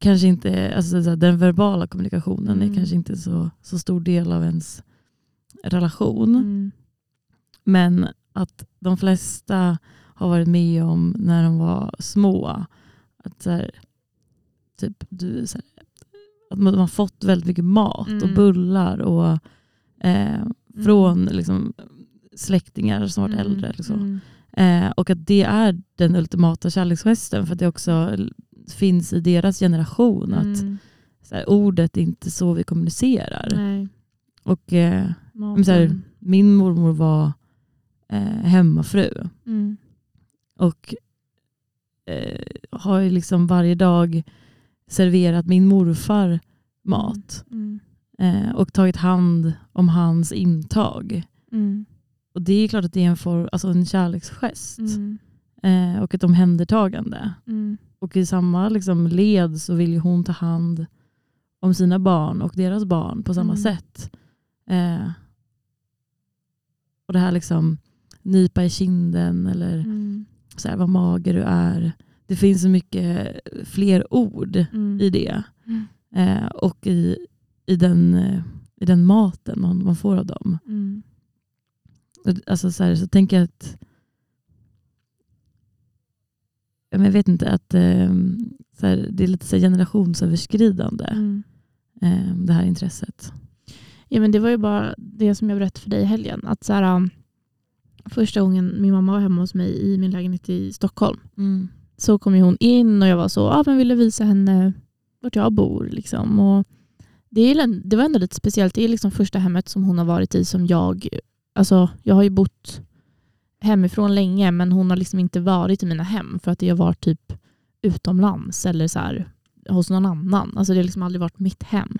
[SPEAKER 2] kanske inte, alltså den verbala kommunikationen
[SPEAKER 1] Mm.
[SPEAKER 2] är kanske inte så, så stor del av ens relation.
[SPEAKER 1] Mm.
[SPEAKER 2] Men att de flesta har varit med om när de var små. Att så här, typ, du, så här, att man har fått väldigt mycket mat och
[SPEAKER 1] Mm.
[SPEAKER 2] bullar och eh, från liksom, släktingar som varit
[SPEAKER 1] Mm.
[SPEAKER 2] äldre. Liksom.
[SPEAKER 1] Mm.
[SPEAKER 2] Eh, och att det är den ultimata kärleksgesten för det också finns i deras generation att
[SPEAKER 1] Mm.
[SPEAKER 2] här, ordet är inte så vi kommunicerar.
[SPEAKER 1] Nej.
[SPEAKER 2] Och eh, så här, min mormor var eh, hemmafru
[SPEAKER 1] Mm.
[SPEAKER 2] och eh, har ju liksom varje dag serverat min morfar mat
[SPEAKER 1] Mm.
[SPEAKER 2] eh, och tagit hand om hans intag.
[SPEAKER 1] Mm.
[SPEAKER 2] Och det är klart att det är en, for, alltså en kärleksgest
[SPEAKER 1] Mm.
[SPEAKER 2] eh, och ett omhändertagande.
[SPEAKER 1] Mm.
[SPEAKER 2] Och i samma liksom led så vill ju hon ta hand om sina barn och deras barn på samma
[SPEAKER 1] Mm.
[SPEAKER 2] sätt. Eh, och det här liksom nypa i kinden eller
[SPEAKER 1] Mm.
[SPEAKER 2] så här, vad mager du är. Det finns så mycket fler ord
[SPEAKER 1] Mm.
[SPEAKER 2] i det.
[SPEAKER 1] Mm.
[SPEAKER 2] Eh, och i, i, den, i den maten man, man får av dem.
[SPEAKER 1] Mm.
[SPEAKER 2] Alltså så, här, så tänker jag att Ja, men jag vet inte, att eh, så här, det är lite så generationsöverskridande
[SPEAKER 1] Mm.
[SPEAKER 2] eh, det här intresset.
[SPEAKER 1] Ja, men det var ju bara det som jag berättade för dig i helgen. Att så här, um, första gången min mamma var hemma hos mig i min lägenhet i Stockholm så kom hon in och jag var så, ah, men ville visa henne vart jag bor. Liksom. Och det, är, det var ändå lite speciellt. Det är liksom första hemmet som hon har varit i som jag... Alltså, jag har ju bott hemifrån länge men hon har liksom inte varit i mina hem för att jag var typ utomlands eller så här, hos någon annan. Alltså, det har liksom aldrig varit mitt hem.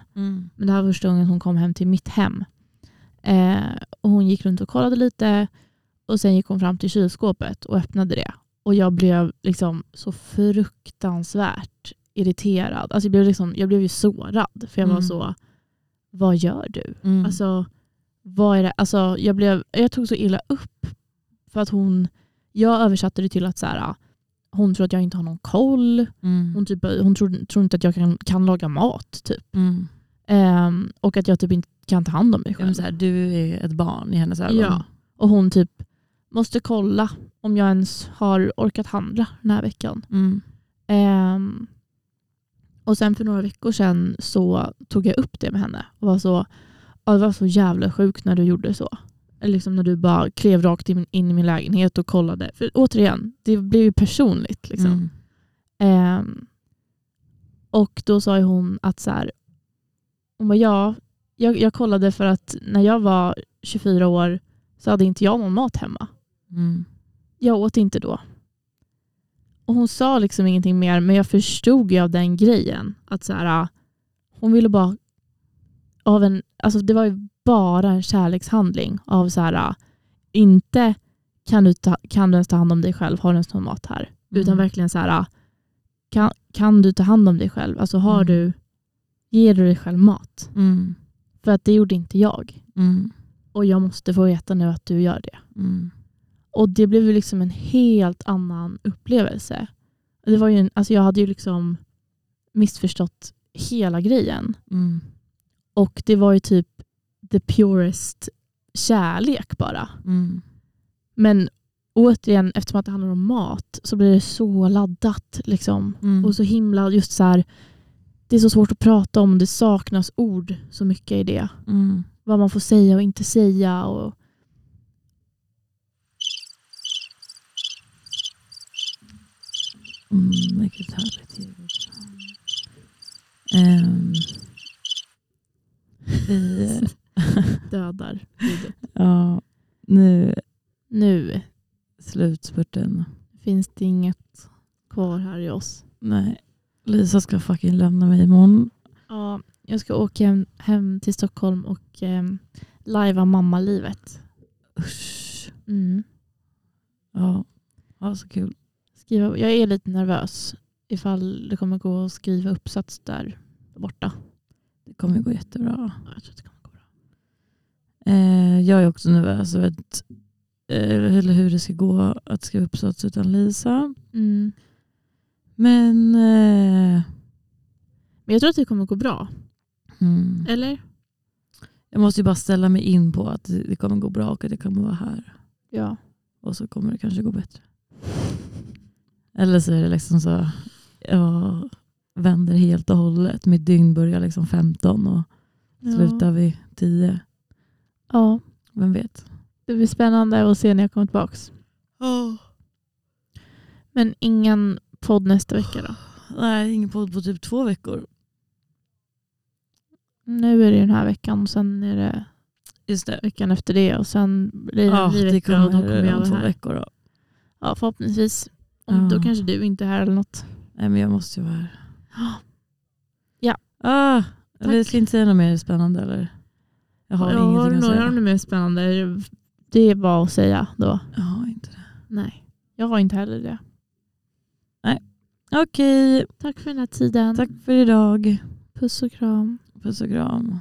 [SPEAKER 1] Men det här var första gången hon kom hem till mitt hem. Eh, och hon gick runt och kollade lite och sen gick hon fram till kylskåpet och öppnade det. Och jag blev liksom så fruktansvärt irriterad. Alltså jag, blev liksom, jag blev ju sårad för jag var
[SPEAKER 2] Mm.
[SPEAKER 1] så, vad gör du?
[SPEAKER 2] Mm.
[SPEAKER 1] Alltså, vad är det? Alltså, jag, blev, jag tog så illa upp för att hon, jag översatte det till att så här, hon tror att jag inte har någon koll.
[SPEAKER 2] Mm.
[SPEAKER 1] Hon, typ, hon tror, tror inte att jag kan, kan laga mat. Typ.
[SPEAKER 2] Mm.
[SPEAKER 1] Ehm, och att jag typ inte kan ta hand om mig själv.
[SPEAKER 2] här, du är ett barn i hennes ögon.
[SPEAKER 1] Ja. Och hon typ måste kolla om jag ens har orkat handla den här veckan.
[SPEAKER 2] Mm.
[SPEAKER 1] Ehm, och sen för några veckor sedan så tog jag upp det med henne och var så, ja, det var så jävla sjukt när du gjorde så. Liksom när du bara klev rakt in, in i min lägenhet och kollade. För återigen, det blev ju personligt. Liksom.
[SPEAKER 2] Mm.
[SPEAKER 1] Ehm, och då sa hon att så här, hon bara, ja, jag, jag kollade för att när jag var 24 år så hade inte jag någon mat hemma.
[SPEAKER 2] Mm.
[SPEAKER 1] Jag åt inte då. Och hon sa liksom ingenting mer men jag förstod ju av den grejen att så här, hon ville bara av en, alltså det var ju bara en kärlekshandling av så här, inte kan du, ta, kan du ens ta hand om dig själv, har du ens någon mat här? Utan
[SPEAKER 2] Mm.
[SPEAKER 1] verkligen så här, kan, kan du ta hand om dig själv? Alltså har
[SPEAKER 2] Mm.
[SPEAKER 1] du, ger du dig själv mat?
[SPEAKER 2] Mm.
[SPEAKER 1] För att det gjorde inte jag.
[SPEAKER 2] Mm.
[SPEAKER 1] Och jag måste få veta nu att du gör det.
[SPEAKER 2] Mm.
[SPEAKER 1] Och det blev ju liksom en helt annan upplevelse. Det var ju en, alltså jag hade ju liksom missförstått hela grejen.
[SPEAKER 2] Mm.
[SPEAKER 1] Och det var ju typ the purest kärlek bara.
[SPEAKER 2] Mm.
[SPEAKER 1] Men återigen, eftersom att det handlar om mat så blir det så laddat. Liksom.
[SPEAKER 2] Mm.
[SPEAKER 1] Och så himla just så här, det är så svårt att prata om, det saknas ord så mycket i det.
[SPEAKER 2] Mm.
[SPEAKER 1] Vad man får säga och inte säga. Och,
[SPEAKER 2] Mm, vilket härligt ljud. Vi,
[SPEAKER 1] dödar ljudet.
[SPEAKER 2] ja, nu
[SPEAKER 1] Nu
[SPEAKER 2] slutspurten.
[SPEAKER 1] finns det inget kvar här i oss.
[SPEAKER 2] Nej, Lisa ska fucking lämna mig imorgon.
[SPEAKER 1] Ja, jag ska åka hem, hem till Stockholm och eh, lajva mammalivet.
[SPEAKER 2] Usch.
[SPEAKER 1] Mm.
[SPEAKER 2] Ja, ja, så kul.
[SPEAKER 1] Skriva, jag är lite nervös ifall det kommer gå att skriva uppsats där borta.
[SPEAKER 2] Det kommer gå jättebra.
[SPEAKER 1] Ja, Jag tror det.
[SPEAKER 2] Eh, jag är också nervös över att, eh, eller hur det ska gå att skriva uppsats utan Lisa.
[SPEAKER 1] Mm.
[SPEAKER 2] Men eh,
[SPEAKER 1] Men jag tror att det kommer gå bra.
[SPEAKER 2] mm,
[SPEAKER 1] Eller?
[SPEAKER 2] jag måste ju bara ställa mig in på att det det kommer gå bra och att jag kommer vara här.
[SPEAKER 1] Ja.
[SPEAKER 2] Och så kommer det kanske gå bättre. Eller så är det liksom så, ja, vänder helt och hållet. Mitt dygn börjar liksom 15 och slutar vid 10.
[SPEAKER 1] Ja,
[SPEAKER 2] Vem vet?
[SPEAKER 1] det blir spännande att se när jag kommer tillbaka. Men ingen podd nästa vecka då?
[SPEAKER 2] Nej, ingen podd på typ två veckor.
[SPEAKER 1] Nu är det den här veckan och sen är det
[SPEAKER 2] Just det.
[SPEAKER 1] veckan efter det och sen blir det
[SPEAKER 2] Ja,
[SPEAKER 1] en ny vecka och då kommer jag
[SPEAKER 2] om två
[SPEAKER 1] vara här.
[SPEAKER 2] veckor. Då.
[SPEAKER 1] Ja, förhoppningsvis. Om,
[SPEAKER 2] Ja.
[SPEAKER 1] Då kanske du inte är här eller något.
[SPEAKER 2] Nej, men jag måste ju vara här.
[SPEAKER 1] Ja.
[SPEAKER 2] Ah, jag ska inte säga något mer spännande eller? Jag har
[SPEAKER 1] Ja, har något-
[SPEAKER 2] säga.
[SPEAKER 1] Du något mer spännande? Det är bara att säga då.
[SPEAKER 2] Jag har inte det.
[SPEAKER 1] Nej, jag har inte heller det.
[SPEAKER 2] Okej,
[SPEAKER 1] Tack för den här tiden.
[SPEAKER 2] tack för idag.
[SPEAKER 1] Puss och kram.
[SPEAKER 2] Puss och kram.